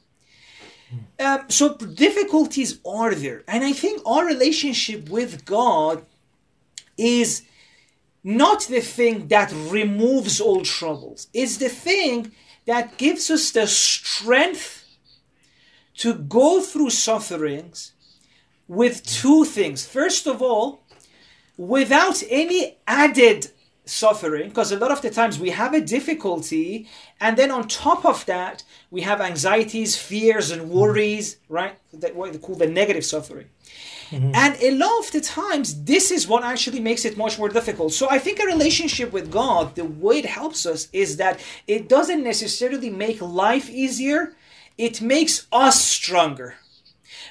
um, so difficulties are there and i think our relationship with god is not the thing that removes all troubles. It's the thing that gives us the strength to go through sufferings with two things. First of all without any added suffering because a lot of the times we have a difficulty and then on top of that we have anxieties fears and mm-hmm. worries right? That what they call the negative suffering. Mm-hmm. And a lot of the times this is what actually makes it much more difficult. So i think a relationship with god the way it helps us is that it doesn't necessarily make life easier it makes us stronger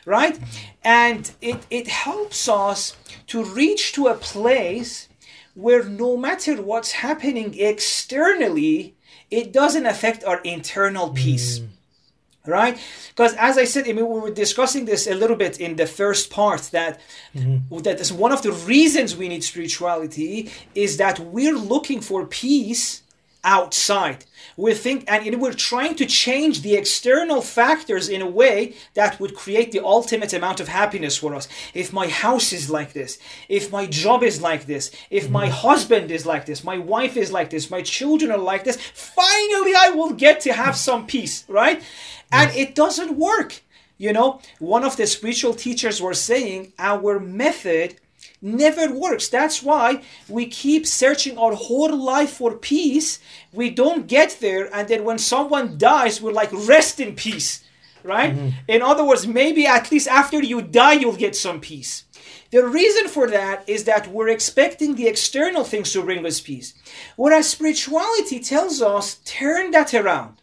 right? And it it helps us to reach to a place where no matter what's happening externally it doesn't affect our internal peace mm. right? Because as i said i mean we were discussing this a little bit in the first part that mm-hmm. that is one of the reasons we need spirituality is that we're looking for peace outside. We think and we're trying to change the external factors in a way that would create the ultimate amount of happiness for us. If my house is like this if my job is like this if my mm-hmm. husband is like this my wife is like this my children are like this finally i will get to have some peace right? And it doesn't work. You know one of the spiritual teachers were saying our method never works. That's why we keep searching our whole life for peace. We don't get there, and then when someone dies, we're like, rest in peace, right? Mm-hmm. In other words, maybe at least after you die, you'll get some peace. The reason for that is that we're expecting the external things to bring us peace. Whereas spirituality tells us, turn that around.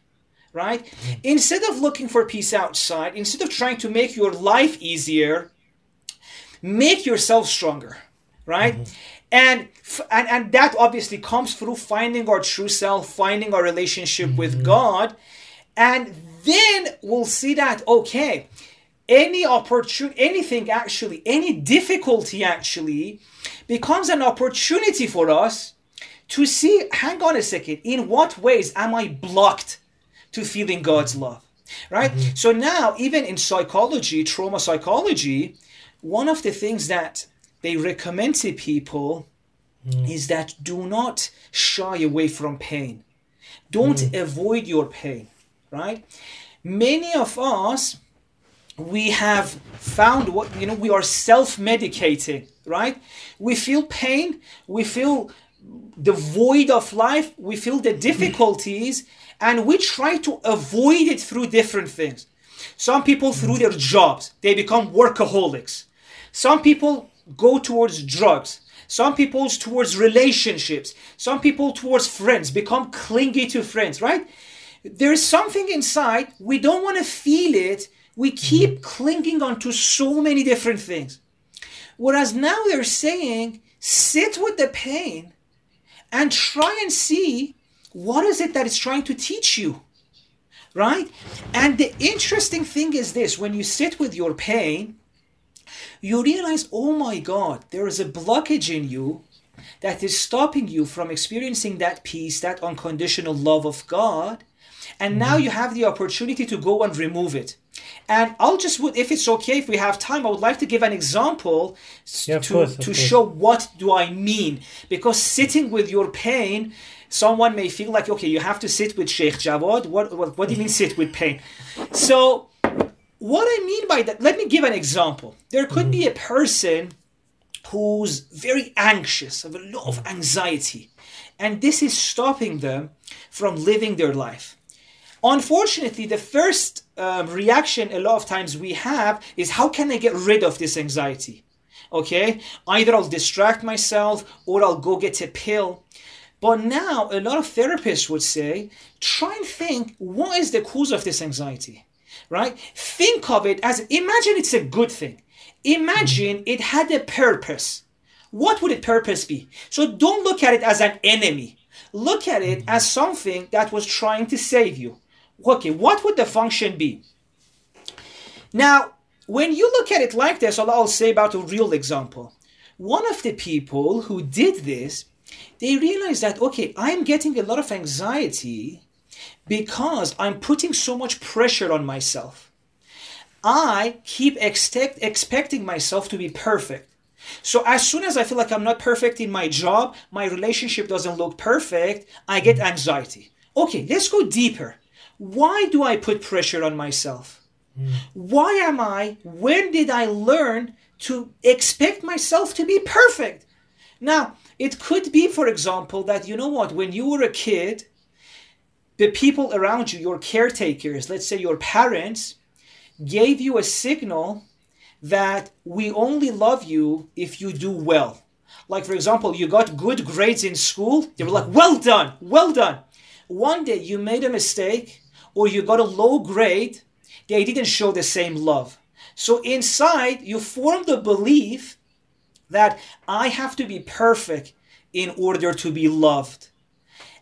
Right? Mm-hmm. Instead of looking for peace outside, instead of trying to make your life easier, make yourself stronger right mm-hmm. and, f- and and that obviously comes through finding our true self finding our relationship with mm-hmm. god and then we'll see that okay any opportunity anything actually any difficulty actually becomes an opportunity for us to see, hang on a second, in what ways am I blocked to feeling God's mm-hmm. love? Right? Mm-hmm. So now, even in psychology, trauma psychology, one of the things that they recommend to people mm. is that do not shy away from pain. Don't mm. avoid your pain, right? Many of us, we have found what, you know, we are self medicating, right? We feel pain, we feel the void of life, we feel the difficulties, and we try to avoid it through different things. Some people, through their jobs, they become workaholics. Some people go towards drugs. Some people towards relationships. Some people towards friends, become clingy to friends, right? There's something inside, we don't want to feel it. We keep mm-hmm. clinging on to so many different things. Whereas now they're saying, sit with the pain and try and see what is it that it's trying to teach you right and the interesting thing is this when you sit with your pain you realize oh my god there is a blockage in you that is stopping you from experiencing that peace that unconditional love of god. And now mm-hmm. you have the opportunity to go and remove it. And I'll just would if it's okay if we have time I would like to give an example yeah, to course, to show what do I mean. Because sitting with your pain someone may feel like okay you have to sit with Sheikh Jawad. What what, what do you mean sit with pain? So what I mean by that let me give an example there could mm-hmm. be a person who's very anxious have a lot of anxiety and this is stopping them from living their life unfortunately the first um, reaction a lot of times we have is how can I get rid of this anxiety? Okay, either I'll distract myself or I'll go get a pill. But now a lot of therapists would say, try and think what is the cause of this anxiety, right? Think of it as imagine it's a good thing. Imagine it had a purpose. What would its purpose be? So don't look at it as an enemy. Look at it as something that was trying to save you. Okay, what would the function be? Now, when you look at it like this, I'll say about a real example. One of the people who did this, they realized that, okay, I'm getting a lot of anxiety because I'm putting so much pressure on myself. I keep expect, expecting myself to be perfect. So as soon as I feel like I'm not perfect in my job, my relationship doesn't look perfect, I get anxiety. Okay, let's go deeper. Why do I put pressure on myself? Mm. Why am I, when did I learn to expect myself to be perfect? Now, it could be, for example, that you know what, when you were a kid, the people around you, your caretakers, let's say your parents, gave you a signal that we only love you if you do well. Like, for example, you got good grades in school, they were like, well done, well done. One day you made a mistake, or you got a low grade, they didn't show the same love. So inside, you form the belief that I have to be perfect in order to be loved.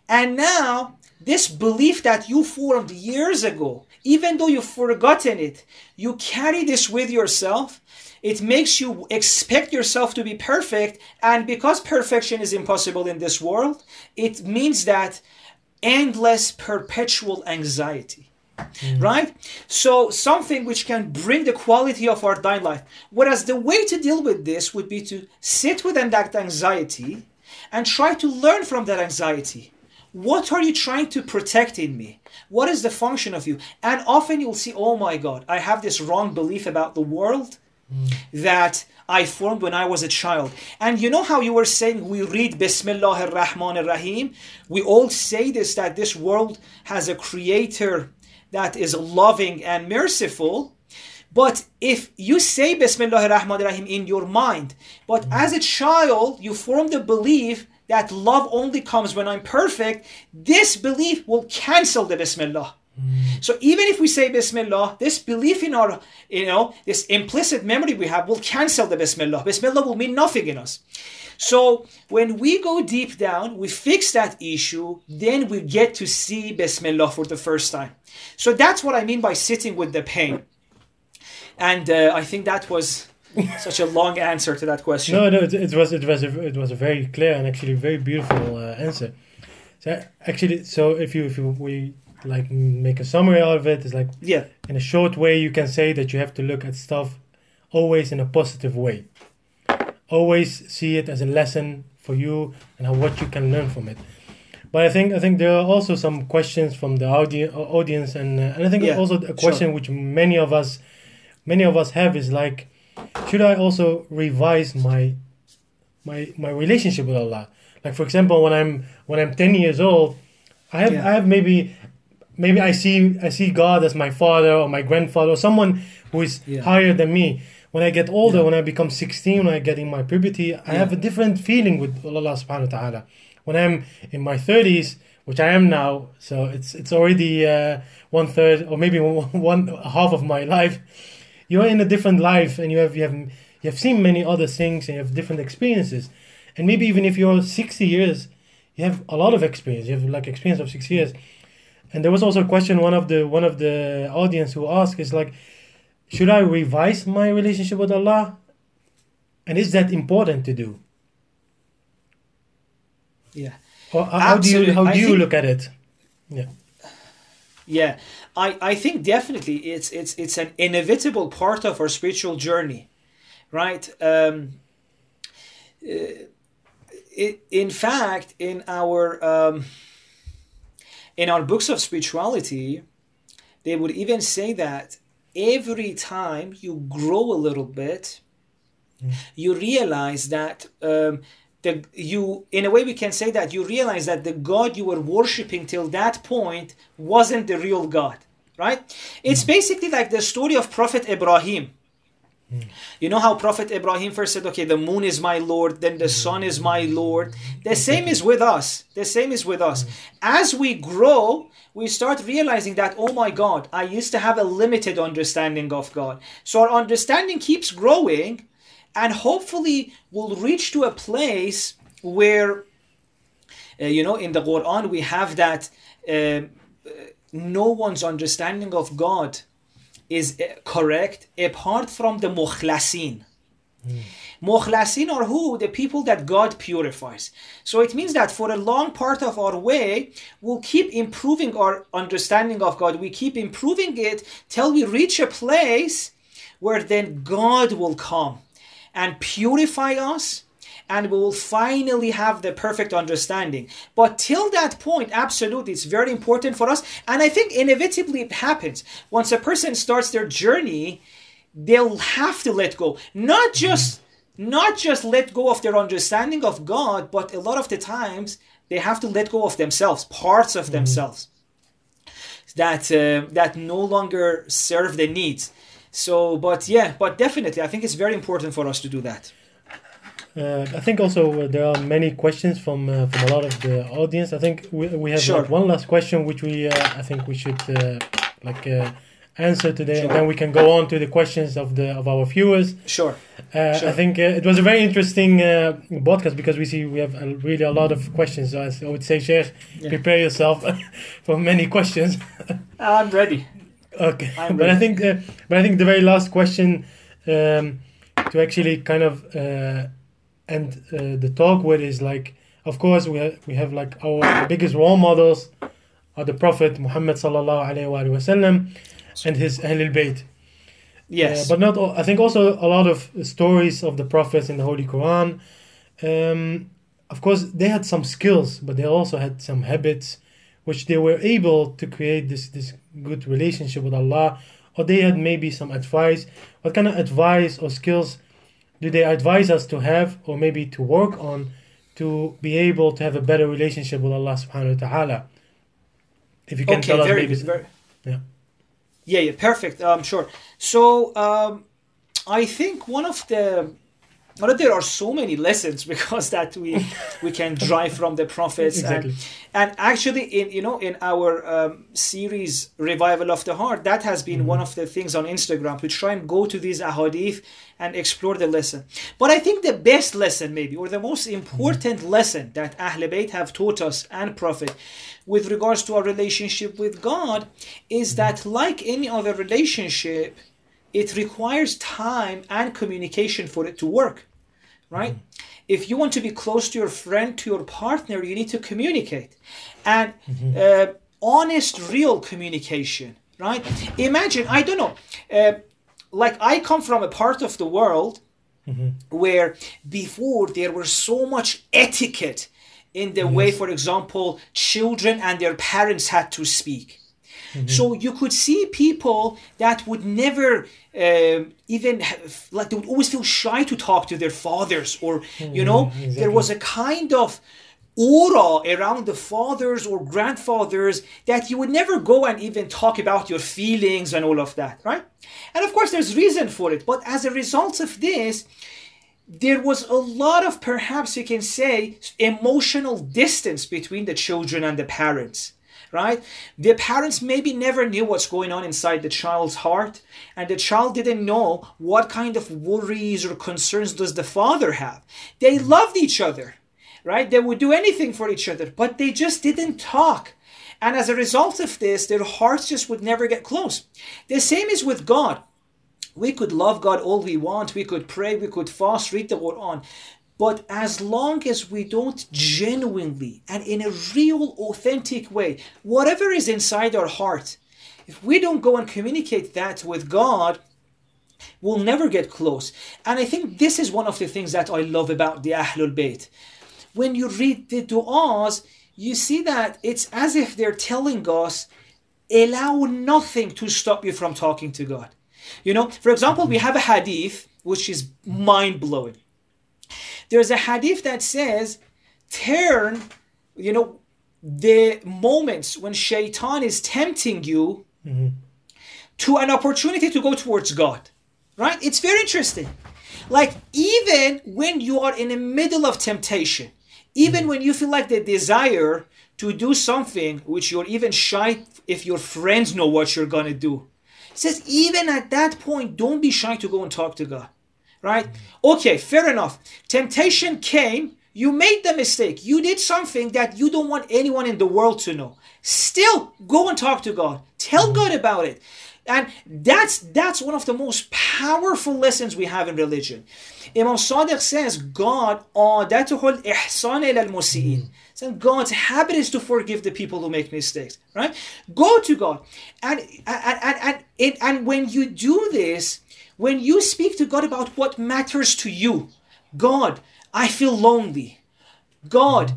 And now, this belief that you formed years ago, even though you've forgotten it, you carry this with yourself. It makes you expect yourself to be perfect. And because perfection is impossible in this world, it means that endless, perpetual anxiety. Mm. Right? So, something which can bring the quality of our dying life. Whereas the way to deal with this would be to sit within that anxiety and try to learn from that anxiety. What are you trying to protect in me? What is the function of you? And often you'll see, oh my God, I have this wrong belief about the world mm. that I formed when I was a child. And you know how you were saying we read Bismillah ar-Rahman ar-Rahim? We all say this that this world has a creator that is loving and merciful. But if you say Bismillah ar-Rahman ar-Rahim in your mind, but as a child you form the belief that love only comes when I'm perfect, this belief will cancel the Bismillah. So even if we say Bismillah, this belief in our, you know, this implicit memory we have will cancel the Bismillah. Bismillah will mean nothing in us. So when we go deep down, we fix that issue, then we get to see Bismillah for the first time. So that's what I mean by sitting with the pain. And uh, I think that was such a long answer to that question. No, no, it, it was it was a, it was a very clear and actually very beautiful uh, answer. So actually, so if you if you, we like make a summary out of it, it's like Yeah, in a short way you can say that you have to look at stuff always in a positive way. Always see it as a lesson for you and how, what you can learn from it. But I think I think there are also some questions from the audi- audience, and uh, and I think Yeah, also a question which many of us many of us have is like, should I also revise my my my relationship with Allah? Like for example, when I'm when I'm ten years old, I have Yeah. I have maybe maybe I see I see God as my father or my grandfather or someone who is Yeah. higher than me. When I get older, Yeah. when I become 16, when I get in my puberty, I have a different feeling with Allah subhanahu wa ta'ala. When I'm in my 30s, which I am now, so it's it's already uh, one third or maybe one, one half of my life. You're in a different life, and you have you have you have seen many other things, and you have different experiences. And maybe even if you're 60 years, you have a lot of experience. You have like experience of six years. And there was also a question one of the one of the audience who asked is like, should I revise my relationship with Allah? And is that important to do? yeah. Or how how do you how do you look at it? Yeah. Yeah, I, I think definitely it's it's it's an inevitable part of our spiritual journey, right? Um, uh, it, in fact, in our um, in our books of spirituality, they would even say that every time you grow a little bit, you realize that um, the you in a way we can say that you realize that the God you were worshiping till that point wasn't the real God, right? It's basically like the story of Prophet Ibrahim. You know how Prophet Ibrahim first said, okay, the moon is my Lord, then the sun is my Lord. The same is with us. The same is with us. As we grow, we start realizing that, oh my God, I used to have a limited understanding of God. So our understanding keeps growing, and hopefully we'll reach to a place where, uh, you know, in the Quran, we have that uh, no one's understanding of God is correct apart from the mukhlasin. Hmm. Mukhlasin are who? The people that God purifies. So it means that for a long part of our way, we'll keep improving our understanding of God. We keep improving it till we reach a place where then God will come and purify us and we will finally have the perfect understanding. But till that point, absolutely, it's very important for us. And I think inevitably it happens. Once a person starts their journey, they'll have to let go. Not just not just let go of their understanding of God, but a lot of the times they have to let go of themselves, parts of themselves that uh, that no longer serve the needs. So, but yeah, but definitely, I think it's very important for us to do that. Uh, I think also uh, there are many questions from uh, from a lot of the audience. I think we, we have Sure. like one last question which we uh, I think we should uh, like uh, answer today, and then we can go on to the questions of the of our viewers. Sure. Uh, Sure. I think uh, it was a very interesting uh, podcast because we see we have a, really a lot of questions. So I would say, Sheikh, Yeah. prepare yourself for many questions. I'm ready. Okay, I'm but I think, uh, but I think the very last question um, to actually kind of uh, end uh, the talk with is like, of course, we have, we have like our biggest role models are the Prophet Muhammad sallallahu alaihi wasallam and his Ahlul Bayt. Yes. Uh, but not all, I think also a lot of stories of the prophets in the Holy Quran. Um, of course, they had some skills, but they also had some habits, which they were able to create this this good relationship with Allah, or they had maybe some advice. What kind of advice or skills do they advise us to have, or maybe to work on, to be able to have a better relationship with Allah Subhanahu wa Taala? If you can okay, tell us very maybe. Very, Yeah. Yeah, yeah, perfect. Um, sure. So, um, I think one of the well, there are so many lessons because that we we can drive from the prophets. Exactly. and, and actually in you know in our um, series revival of the heart that has been mm-hmm. one of the things on instagram to try and go to these ahadith and explore the lesson. But i think the best lesson maybe or the most important mm-hmm. lesson that ahl bayt have taught us and prophet with regards to our relationship with god is mm-hmm. that like any other relationship it requires time and communication for it to work, right? If you want to be close to your friend, to your partner, you need to communicate. And uh, honest, real communication, right? Imagine, I don't know, uh, like I come from a part of the world where before there was so much etiquette in the way, for example, children and their parents had to speak. So you could see people that would never um, even have, like they would always feel shy to talk to their fathers, or you know, there was a kind of aura around the fathers or grandfathers that you would never go and even talk about your feelings and all of that, right? And of course, there's reason for it, but as a result of this, there was a lot of perhaps you can say emotional distance between the children and the parents right? The parents maybe never knew what's going on inside the child's heart and the child didn't know what kind of worries or concerns does the father have. They mm-hmm. loved each other right? They would do anything for each other but they just didn't talk. And as a result of this their hearts just would never get close. The same is with god. We could love God all we want, we could pray, we could fast, read the Quran. But as long as we don't genuinely and in a real, authentic way, whatever is inside our heart, if we don't go and communicate that with God, we'll never get close. And I think this is one of the things that I love about the Ahlul Bayt. When you read the du'as, you see that it's as if they're telling us, allow nothing to stop you from talking to God. You know, for example, we have a hadith which is mind blowing. There's a hadith that says, turn, you know, the moments when shaitan is tempting you mm-hmm. to an opportunity to go towards God. Right? It's very interesting. Like, even when you are in the middle of temptation, even mm-hmm. when you feel like the desire to do something which you're even shy if your friends know what you're gonna do it says, even at that point, don't be shy to go and talk to God Right? Okay, fair enough. Temptation came. You made the mistake. You did something that you don't want anyone in the world to know. Still, go and talk to God. Tell God about it. And that's that's one of the most powerful lessons we have in religion. Imam Sadiq says, God, عادته الإحسان إلى المسيئين. So God's habit is to forgive the people who make mistakes, right? Go to God. And and, and, and, and, and when you do this, when you speak to God about what matters to you, God, I feel lonely. God,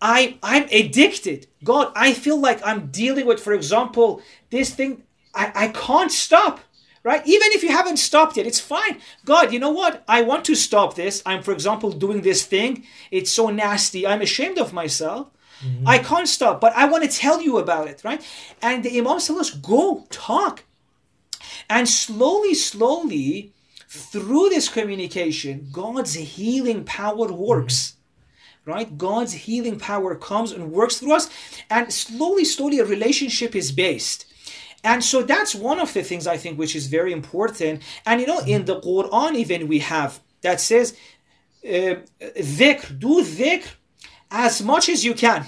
I, I'm addicted. God, I feel like I'm dealing with, for example, this thing, I, I can't stop right? Even if you haven't stopped it, it's fine. God, you know what? I want to stop this. I'm, for example, doing this thing. It's so nasty. I'm ashamed of myself. Mm-hmm. I can't stop, but I want to tell you about it, right? And the Imam tells us, go talk. And slowly, slowly, through this communication, God's healing power works. Mm-hmm. Right? God's healing power comes and works through us. And slowly, slowly, a relationship is based. And so that's one of the things I think which is very important. And you know, in mm-hmm. the Quran, even we have that says, uh, dhikr, do dhikr as much as you can.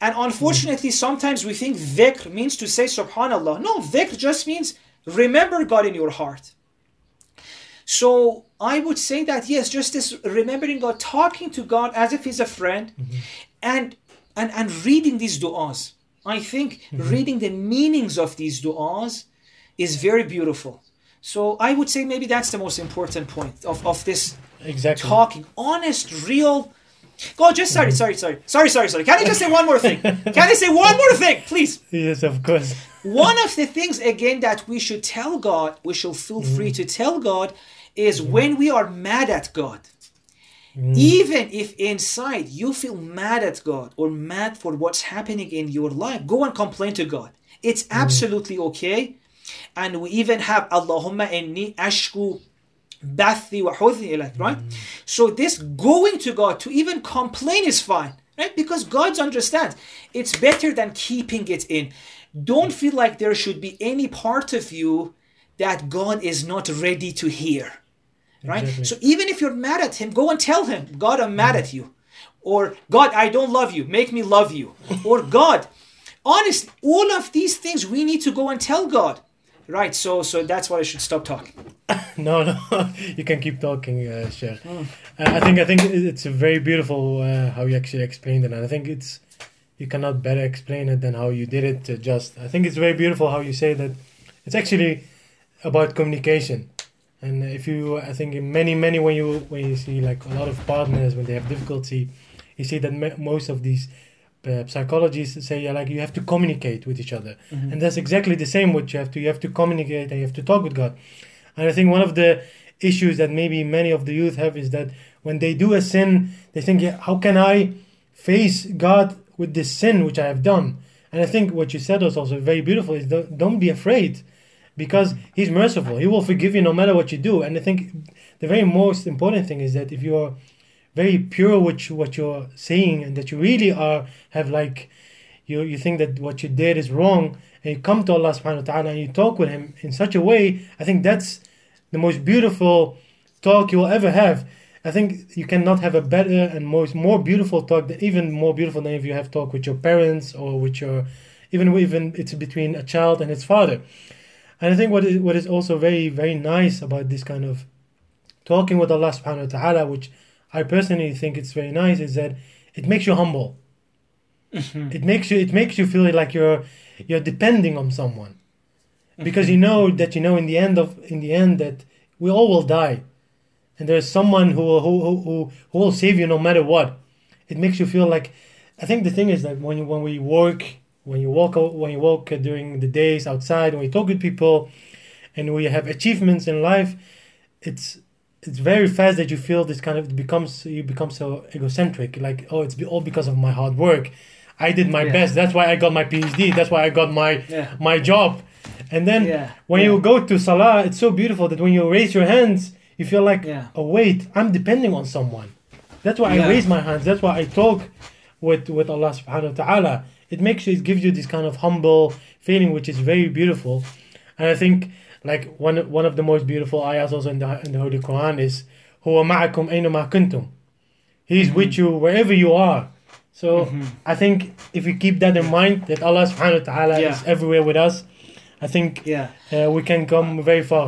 And mm-hmm. unfortunately, sometimes we think dhikr means to say subhanallah. No, dhikr just means remember God in your heart. So I would say that yes, just this remembering God, talking to God as if He's a friend, mm-hmm. and and and reading these du'as. I think mm-hmm. reading the meanings of these du'as is very beautiful. So I would say maybe that's the most important point of, of this exactly talking, honest, real. Go, just sorry, mm-hmm. sorry, sorry, sorry, sorry, sorry. Can I just say one more thing? Can I say one more thing, please? Yes, of course. one of the things again that we should tell God, we shall feel free mm. to tell God, is mm. when we are mad at God. Mm. Even if inside you feel mad at God or mad for what's happening in your life, go and complain to God. It's absolutely okay. And we even have Allahumma inni ashku bathi wa huzni right? Mm. So this going to God to even complain is fine, right? Because God understands. It's better than keeping it in. Don't feel like there should be any part of you that God is not ready to hear right? Exactly. So even if you're mad at him, go and tell him, God, I'm mad at you. Or God, I don't love you. Make me love you. or God, honest, all of these things we need to go and tell God. Right. So so that's why I should stop talking. no, no, you can keep talking, uh, Sheikh. Uh, I think I think it's a very beautiful uh, how you actually explained it, and I think it's you cannot better explain it than how you did it. To just I think it's very beautiful how you say that it's actually about communication. And if you, I think in many many when you when you see like a lot of partners when they have difficulty, you see that most of these uh, psychologists say like you have to communicate with each other, Mm-hmm. and that's exactly the same. What you have to you have to communicate and you have to talk with God. And I think one of the issues that maybe many of the youth have is that when they do a sin, they think, yeah, how can I face God with this sin which I have done? And I think what you said was also very beautiful is don't, don't be afraid because He's merciful. He will forgive you no matter what you do. And I think the very most important thing is that if you are very pure with what you're saying and that you really are have like you you think that what you did is wrong and you come to Allah subhanahu wa ta'ala and you talk with him in such a way, I think that's the most beautiful talk you will ever have. I think you cannot have a better and most more beautiful talk than even more beautiful than if you have talk with your parents or with your even even it's between a child and its father. And I think what is what is also very very nice about this kind of talking with Allah subhanahu wa ta'ala, which I personally think it's very nice, is that it makes you humble. Mm-hmm. It makes you it makes you feel like you're you're depending on someone. Because you mm-hmm. know that you know in the end of in the end that we all will die. And there's someone who will who, who, who, will save you no matter what. It makes you feel like I think the thing is that when you, when we work when you walk when you walk during the days outside when you talk with people and we have achievements in life it's it's very fast that you feel this kind of it becomes you become so egocentric like oh it's all because of my hard work. I did my Yeah. best. That's why i got my phd that's why i got my Yeah. my job. And then Yeah. when you go to salah it's so beautiful that when you raise your hands you feel like oh wait i'm depending on someone. That's why i raise my hands. That's why i talk with with allah subhanahu wa ta'ala. It makes you it gives you this kind of humble feeling which is very beautiful. And i think like one one of the most beautiful ayahs also in the in the holy quran is huwa ma'akum aynama kuntum he's Mm-hmm. with you wherever you are so i think if we keep that in mind that allah subhanahu wa ta'ala Yeah. is everywhere with us i think Yeah. uh, we can come very far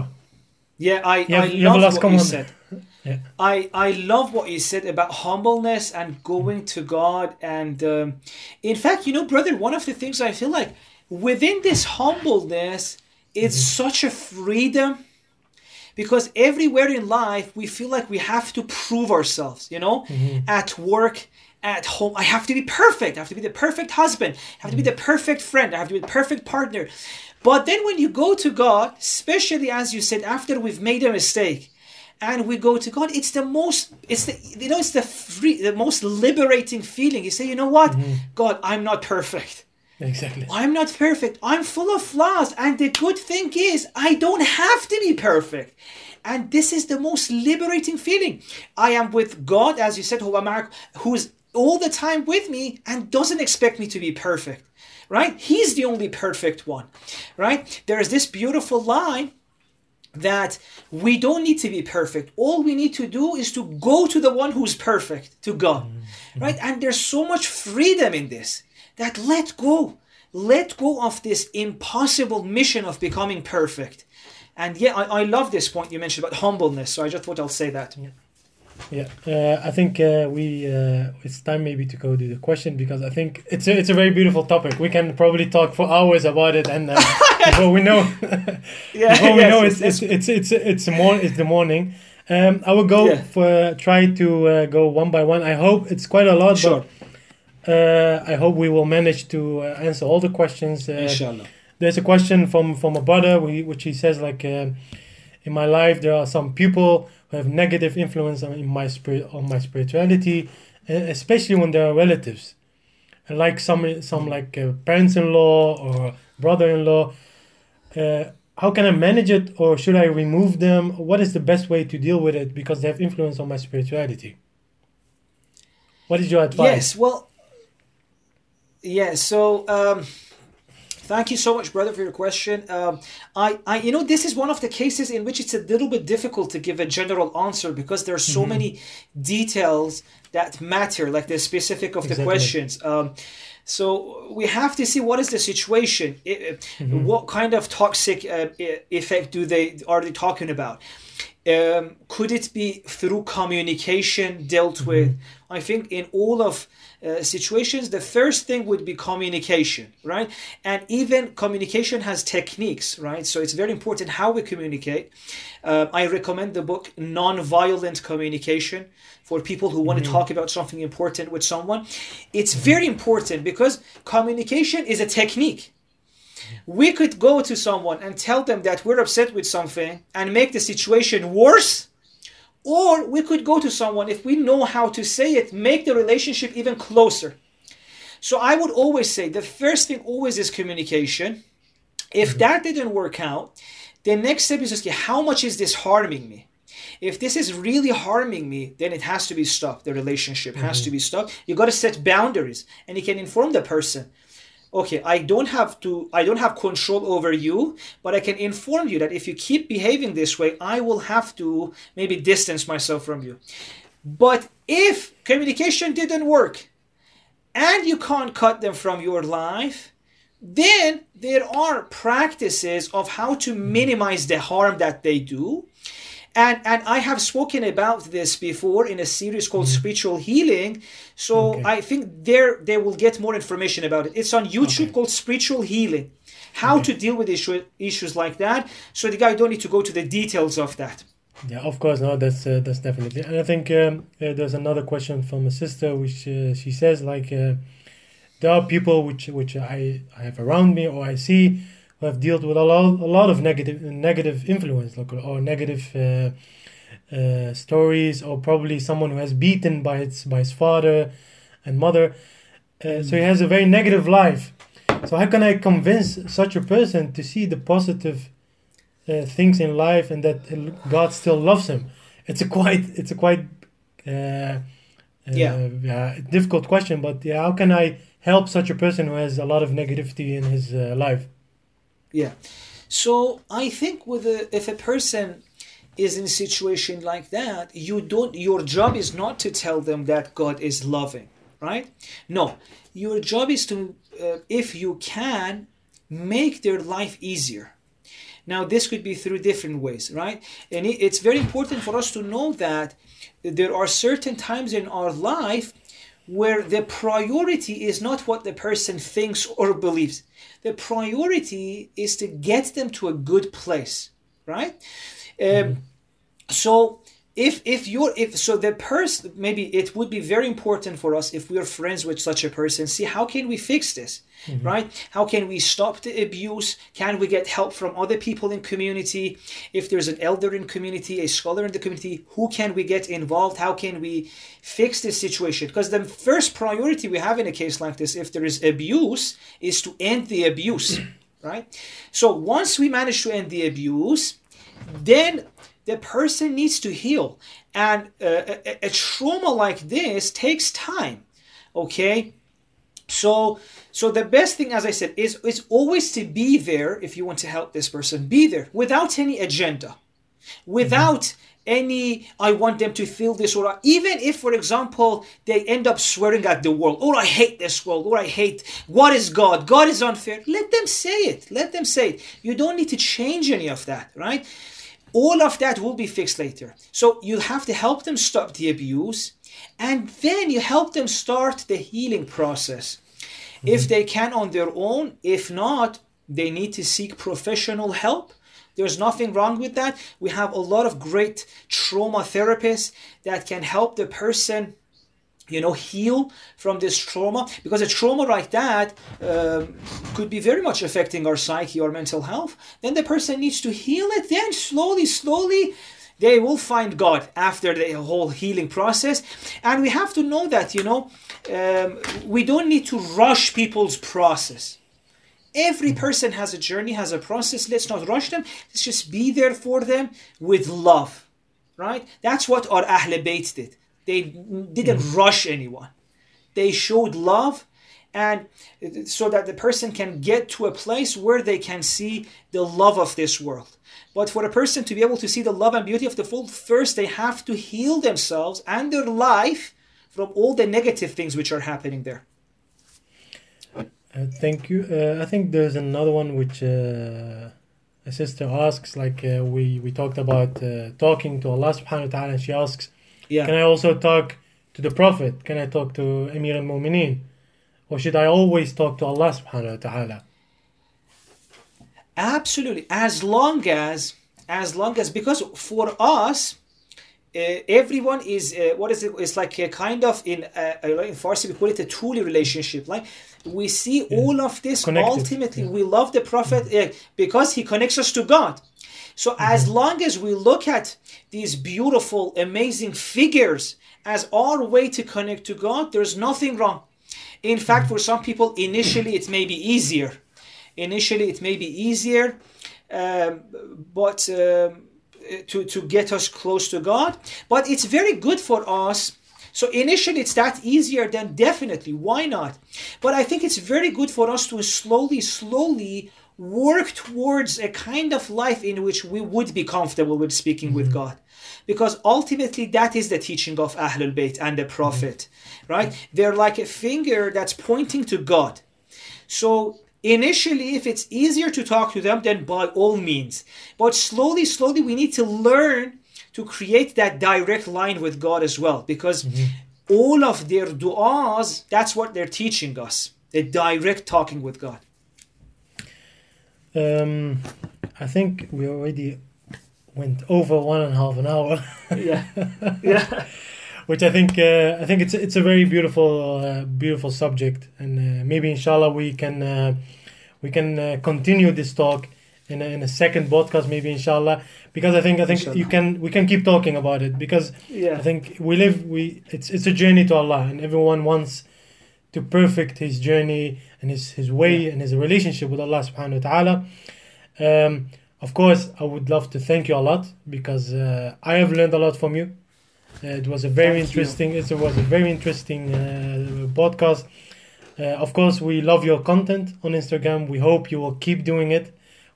Yeah, I, You have- I you love what comment? you said. Yeah. I, I love what you said about humbleness and going to God. And um, in fact, you know, brother, one of the things I feel like within this humbleness, it's mm-hmm. such a freedom because everywhere in life we feel like we have to prove ourselves, you know, mm-hmm. at work. At home, I have to be perfect. I have to be the perfect husband. I have to be the mm-hmm. perfect friend. I have to be the perfect partner. But then when you go to God, especially as you said, after we've made a mistake, and we go to God, it's the most, it's the, you know, it's the free, the most liberating feeling. You say, you know what, God, I'm not perfect. Exactly I'm not perfect. I'm full of flaws. And the good thing is, I don't have to be perfect. And this is the most liberating feeling. I am with God, as you said, Huwa who's all the time with me and doesn't expect me to be perfect. Right? He's the only perfect one. Right? There's this beautiful line that we don't need to be perfect. All we need to do is to go to the one who's perfect, to God. Mm-hmm. Right? And there's so much freedom in this that let go. Let go of this impossible mission of becoming perfect. And yeah, I, I love this point you mentioned about humbleness. So I just thought I'll say that. Yeah, uh, I think uh, we uh, it's time maybe to go to the question because I think it's a, it's a very beautiful topic. We can probably talk for hours about it, and uh, before we know, Yeah, before we yes, know it's, it's it's it's it's more it's the morning. Um, I will go Yeah. for try to uh, go one by one. I hope it's quite a lot, Sure. but uh, I hope we will manage to uh, answer all the questions. Uh, Inshallah. there's a question from from a brother we, which he says like uh, in my life there are some people who have negative influence on in my spirit on my spirituality uh, especially when they are relatives And like some some like uh, parents-in-law or brother-in-law uh, how can i manage it or should i remove them what is the best way to deal with it because they have influence on my spirituality what is your advice Yes, well, yeah. So, um, thank you so much, brother, for your question. Um, I, I, you know, this is one of the cases in which it's a little bit difficult to give a general answer because there are so Mm-hmm. many details that matter, like the specific of the Exactly. questions. Um, So we have to see what is the situation, mm-hmm. what kind of toxic uh, effect do they are they talking about. Um, could it be through communication dealt mm-hmm. with? I think in all of uh, situations, the first thing would be communication, right? And even communication has techniques, right? So it's very important how we communicate. Uh, I recommend the book Non-Violent Communication for people who want mm-hmm. to talk about something important with someone. It's very important because communication is a technique. We could go to someone and tell them that we're upset with something and make the situation worse or we could go to someone, if we know how to say it, make the relationship even closer. So I would always say the first thing always is communication. If mm-hmm. that didn't work out, the next step is just how much is this harming me? If this is really harming me, then it has to be stopped. The relationship has mm-hmm. to be stopped. You got to set boundaries, and you can inform the person okay i don't have to i don't have control over you but i can inform you that if you keep behaving this way i will have to maybe distance myself from you. But if communication didn't work and you can't cut them from your life then there are practices of how to minimize the harm that they do and and i have spoken about this before in a series called mm-hmm. spiritual healing so okay. i think there they will get more information about it it's on youtube okay. called spiritual healing how okay. to deal with issue, issues like that so the guy don't need to go to the details of that yeah of course no that's uh, that's definitely and i think um, uh, there's another question from a sister which uh, she says like uh, there are people which which i i have around me or i see who have dealt with a lot, a lot of negative negative influence like, or negative uh, uh, stories or probably someone who has beaten by its by his father and mother. Uh, so he has a very negative life. So how can i convince such a person to see the positive uh, things in life and that god still loves him? It's a quite it's a quite uh, yeah. yeah difficult question but yeah how can i help such a person who has a lot of negativity in his life yeah. So I think with a, if a person is in a situation like that, you don't. Your job is not to tell them that God is loving, right? No, your job is to, uh, if you can, make their life easier. Now, this could be through different ways, right? And it, it's very important for us to know that there are certain times in our life where the priority is not what the person thinks or believes. The priority is to get them to a good place, right? Um, mm-hmm. So if if you're if so the person maybe it would be very important for us if we are friends with such a person see how can we fix this mm-hmm. right? How can we stop the abuse? Can we get help from other people in community? If there's an elder in community a scholar in the community who can we get involved? How can we fix this situation? Because the first priority we have in a case like this if there is abuse is to end the abuse right? So once we manage to end the abuse then the person needs to heal. And uh, a, a, trauma like this takes time. Okay? So so the best thing, as I said, is, is always to be there if you want to help this person. Be there without any agenda. Without mm-hmm any i want them to feel this or even if for example they end up swearing at the world or i hate this world or i hate what is god god is unfair let them say it let them say it you don't need to change any of that right all of that will be fixed later. So you have to help them stop the abuse and then you help them start the healing process. Mm-hmm. If they can on their own, if not, they need to seek professional help. There's nothing wrong with that. We have a lot of great trauma therapists that can help the person you know heal from this trauma because a trauma like that um, could be very much affecting our psyche or mental health. Then the person needs to heal it. Then slowly slowly they will find god after the whole healing process. And we have to know that you know um, we don't need to rush people's process. Every person has a journey has a process. Let's not rush them. Let's just be there for them with love right? That's what our ahl bayt did they didn't mm. rush anyone. They showed love and so that the person can get to a place where they can see the love of this world. But for a person to be able to see the love and beauty of the world, first they have to heal themselves and their life from all the negative things which are happening there. Uh, thank you. Uh, I think there's another one which uh, a sister asks, like uh, we we talked about uh, talking to Allah Subhanahu wa Taala, and she asks, Yeah. "Can I also talk to the Prophet? Can I talk to Amir al Mu'mineen, or should I always talk to Allah Subhanahu wa Taala?" Absolutely. As long as, as long as, because for us, uh, everyone is uh, what is it? It's like a kind of in uh, uh, in Farsi we call it a tuli relationship. Like we see all of this Connected, ultimately. yeah. We love the Prophet uh, because he connects us to God. So as long as we look at these beautiful, amazing figures as our way to connect to God, there's nothing wrong. In fact, for some people, initially it may be easier. Initially, it may be easier, um, but um, to to get us close to God. But it's very good for us. So initially, it's that easier. Then definitely, why not? But I think it's very good for us to slowly, slowly work towards a kind of life in which we would be comfortable with speaking with mm-hmm. God. Because ultimately, that is the teaching of Ahlul Bayt and the mm-hmm. Prophet, right? They're like a finger that's pointing to God. So initially, if it's easier to talk to them, then by all means. But slowly, slowly, we need to learn to create that direct line with God as well. Because mm-hmm. all of their du'as, that's what they're teaching us. The direct talking with God. Um, I think we already went over one and a half an hour. Yeah. Yeah. which I think uh, I think it's it's a very beautiful uh, beautiful subject, and uh, maybe inshallah we can uh, we can uh, continue this talk in a, in a second podcast, maybe inshallah, because I think I think Inshallah. you can we can keep talking about it because I think we live we it's it's a journey to Allah, and everyone wants to perfect his journey and his his way and his relationship with Allah Subhanahu wa Taala. Um, of course, I would love to thank you a lot because uh, I have learned a lot from you. Uh, it was a very Thank you. interesting. It was a very interesting uh, podcast. Uh, of course, we love your content on Instagram. We hope you will keep doing it.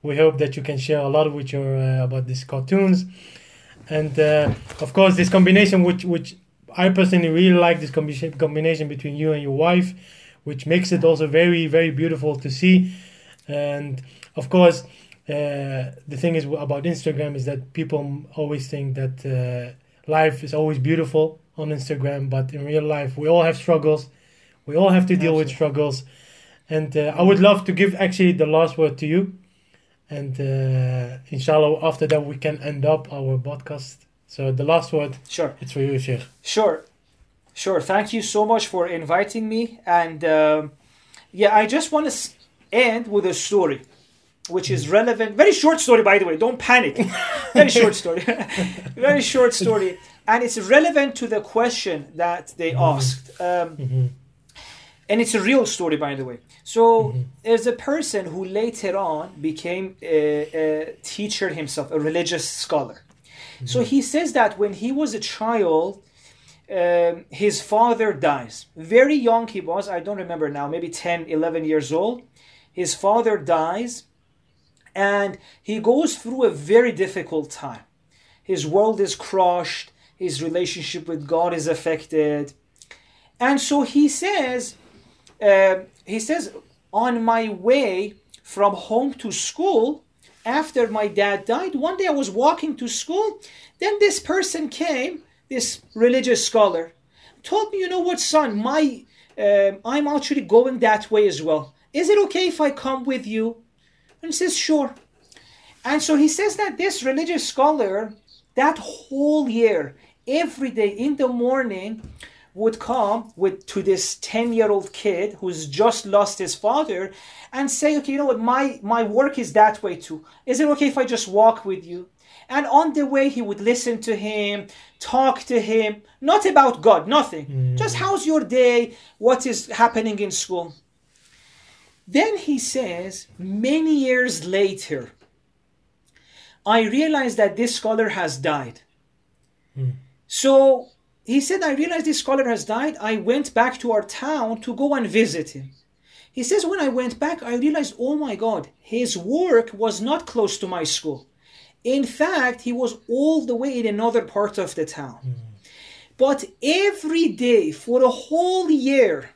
We hope that you can share a lot with your uh, about these cartoons, and uh, of course, this combination, which which I personally really like, this combination combination between you and your wife, which makes it also very very beautiful to see. And of course, uh, the thing is about Instagram is that people always think that uh, life is always beautiful on Instagram, but in real life, we all have struggles. We all have to deal with struggles. And uh, I would love to give actually the last word to you. And uh, inshallah, after that, we can end up our podcast. So the last word, Sure. it's for you, Sheikh. Sure, sure. Thank you so much for inviting me. And um, yeah, I just want to end with a story, which is relevant. Very short story, by the way. Don't panic. Very short story. Very short story, and it's relevant to the question that they asked. Um, hmm and it's a real story, by the way. So there's a person who later on became a, a teacher himself, a religious scholar. So he says that when he was a child, um, his father dies. Very young he was, I don't remember now, maybe 10, 11 years old. His father dies, and he goes through a very difficult time. His world is crushed, his relationship with God is affected. And so he says, uh, he says, on my way from home to school, after my dad died, one day I was walking to school. Then this person came, this religious scholar, told me, you know what, son, my um, I'm actually going that way as well. Is it okay if I come with you? And he says, sure. And so he says that this religious scholar, that whole year, every day in the morning, would come with to this 10 year old kid who's just lost his father and say okay you know what? My my work is that way too. Is it okay if i just walk with you? And on the way he would listen to him talk to him not about god nothing. Mm. Just how's your day? What is happening in school? Then he says many years later i realized that this scholar has died. Hmm. So he said, I realized this scholar has died. I went back to our town to go and visit him. He says, when I went back, I realized, oh my God, his work was not close to my school. In fact, he was all the way in another part of the town. Hmm. But every day for a whole year,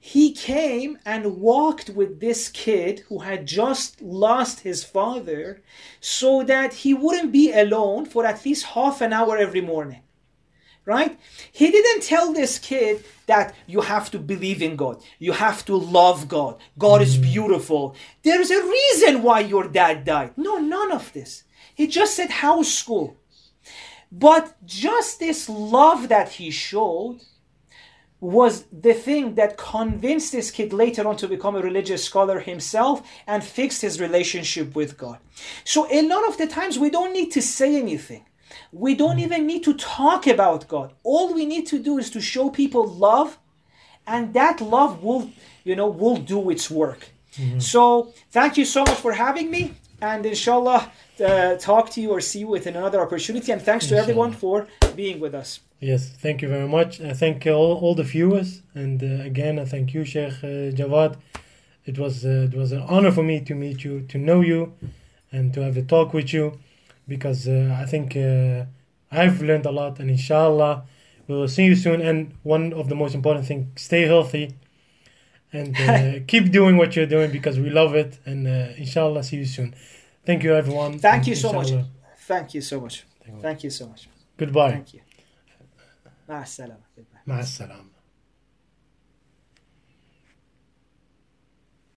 he came and walked with this kid who had just lost his father so that he wouldn't be alone for at least half an hour every morning right? He didn't tell this kid that you have to believe in God, you have to love God, God is mm. beautiful. There's a reason why your dad died. No, none of this. He just said house school. But just this love that he showed was the thing that convinced this kid later on to become a religious scholar himself and fixed his relationship with God. So, a lot of the times, we don't need to say anything. We don't even need to talk about God. All we need to do is to show people love, and that love will, you know, will do its work. Mm-hmm. So, thank you so much for having me, and inshallah, uh, talk to you or see you with another opportunity. And thanks inshallah. to everyone for being with us. Yes, thank you very much. I thank all, all the viewers, and uh, again, I thank you, Sheikh uh, Jawad. It was uh, it was an honor for me to meet you, to know you, and to have a talk with you, because uh, I think uh, I've learned a lot, and inshallah, we will see you soon. And one of the most important things: stay healthy, and uh, keep doing what you're doing because we love it. And inshallah, see you soon. Thank you, everyone. Thank you so much. Thank you so much. Thank you so much. Goodbye. Thank you. مع السلامة مع السلامة